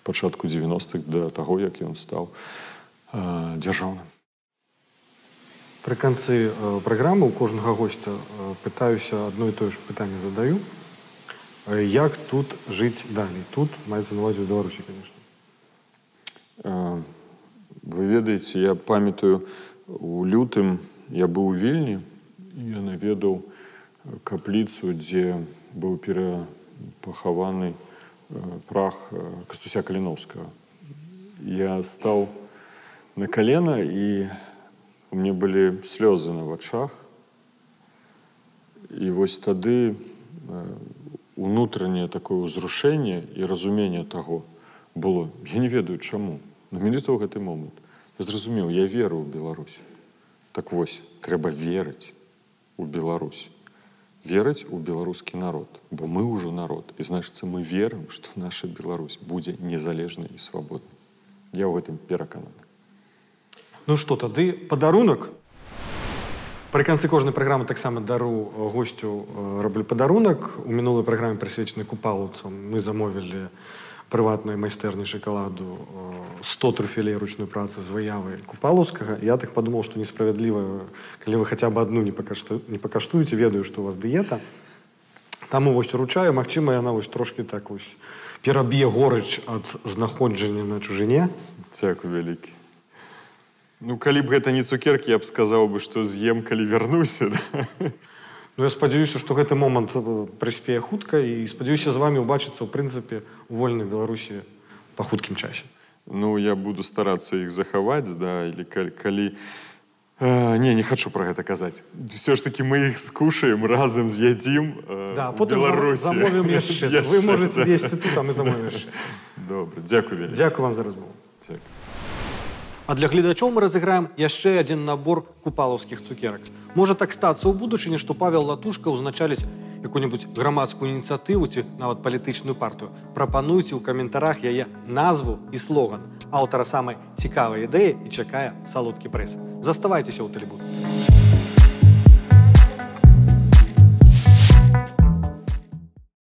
пачатку 90-х да таго як ён стаў э, дзяржаўным Пры канцы праграмы у кожнага госця пытаюся адно і тое ж пытанне задаю. Як тут жыць далей? Тут маецца на увазе ў Беларусі, конечно. Вы ведаеце, я памятаю у лютым я быў у вільні, я наведаў капліцу, дзе быў перапахаваны прах кастуся каліновскага. Я стаў на калена і у мне былі слёзы на вачах і вось тады унутранее такое ўзрушэнне і разуменне таго было я не ведаю чаму но менавіта ў гэты момант я зразумеў я веру ў Беларусь так вось трэба верыць у Беларусь верыць у беларускі народ бо мы ўжо народ і значыцца мы верым што наша Беларусь будзе незалежнай і свабоднай я ў гэтым перакананы Ну што тады падарунак пры канцы кожнай праграмы таксама дару госцю раблю падарунак у мінулай праграме прысвечанай купалаўцам мы замовілі прыватнай майстэрні шакаладу 100 труфелей ручной працы з выявы купалаўскага я так падумаў што несправядліва калі вы хаця бы адну не пакашту не пакаштуеце ведаю што у вас дыета таму вось уручаю Мачыма яна вось трошки так вось пераб'е горыч ад знаходжання на чужыне цяку вялікі Ну калі б гэта не цукеркі, я б сказаў бы, што з'ем, калі вярнуся. Да? Ну, я спадзяюся, што гэты момант прыспее хутка і спадзяюся з вами ўбачыцца ў прынцыпе у вольнай беларусі па хуткім часе. Ну я буду старацца іх захаваць да или калі, калі Э, не, не хочу про это казать. Все ж таки мы их скушаем, разом з'їдім э, Да, у потім зам- Беларусі. замовимо яще. Ви Яще, можете да. з'їсти тут, а ми замовимо ще. Добре, дякую вельмі. Дякую вам за розмову. Дякую. А для гледачоў мы разыграем яшчэ адзін набор купалаўскіх цукерак. Можа так стацца ў будучыні, што Павел Латушка ўзначаліць якую-нибудь грамадскую ініцыятыву ці нават палітычную партыю. Прапануйце ў каментарах яе назву і слоган аўтара самай цікавай ідэі і чакае салодкі прэс. Заставайцеся ў тэлебуд.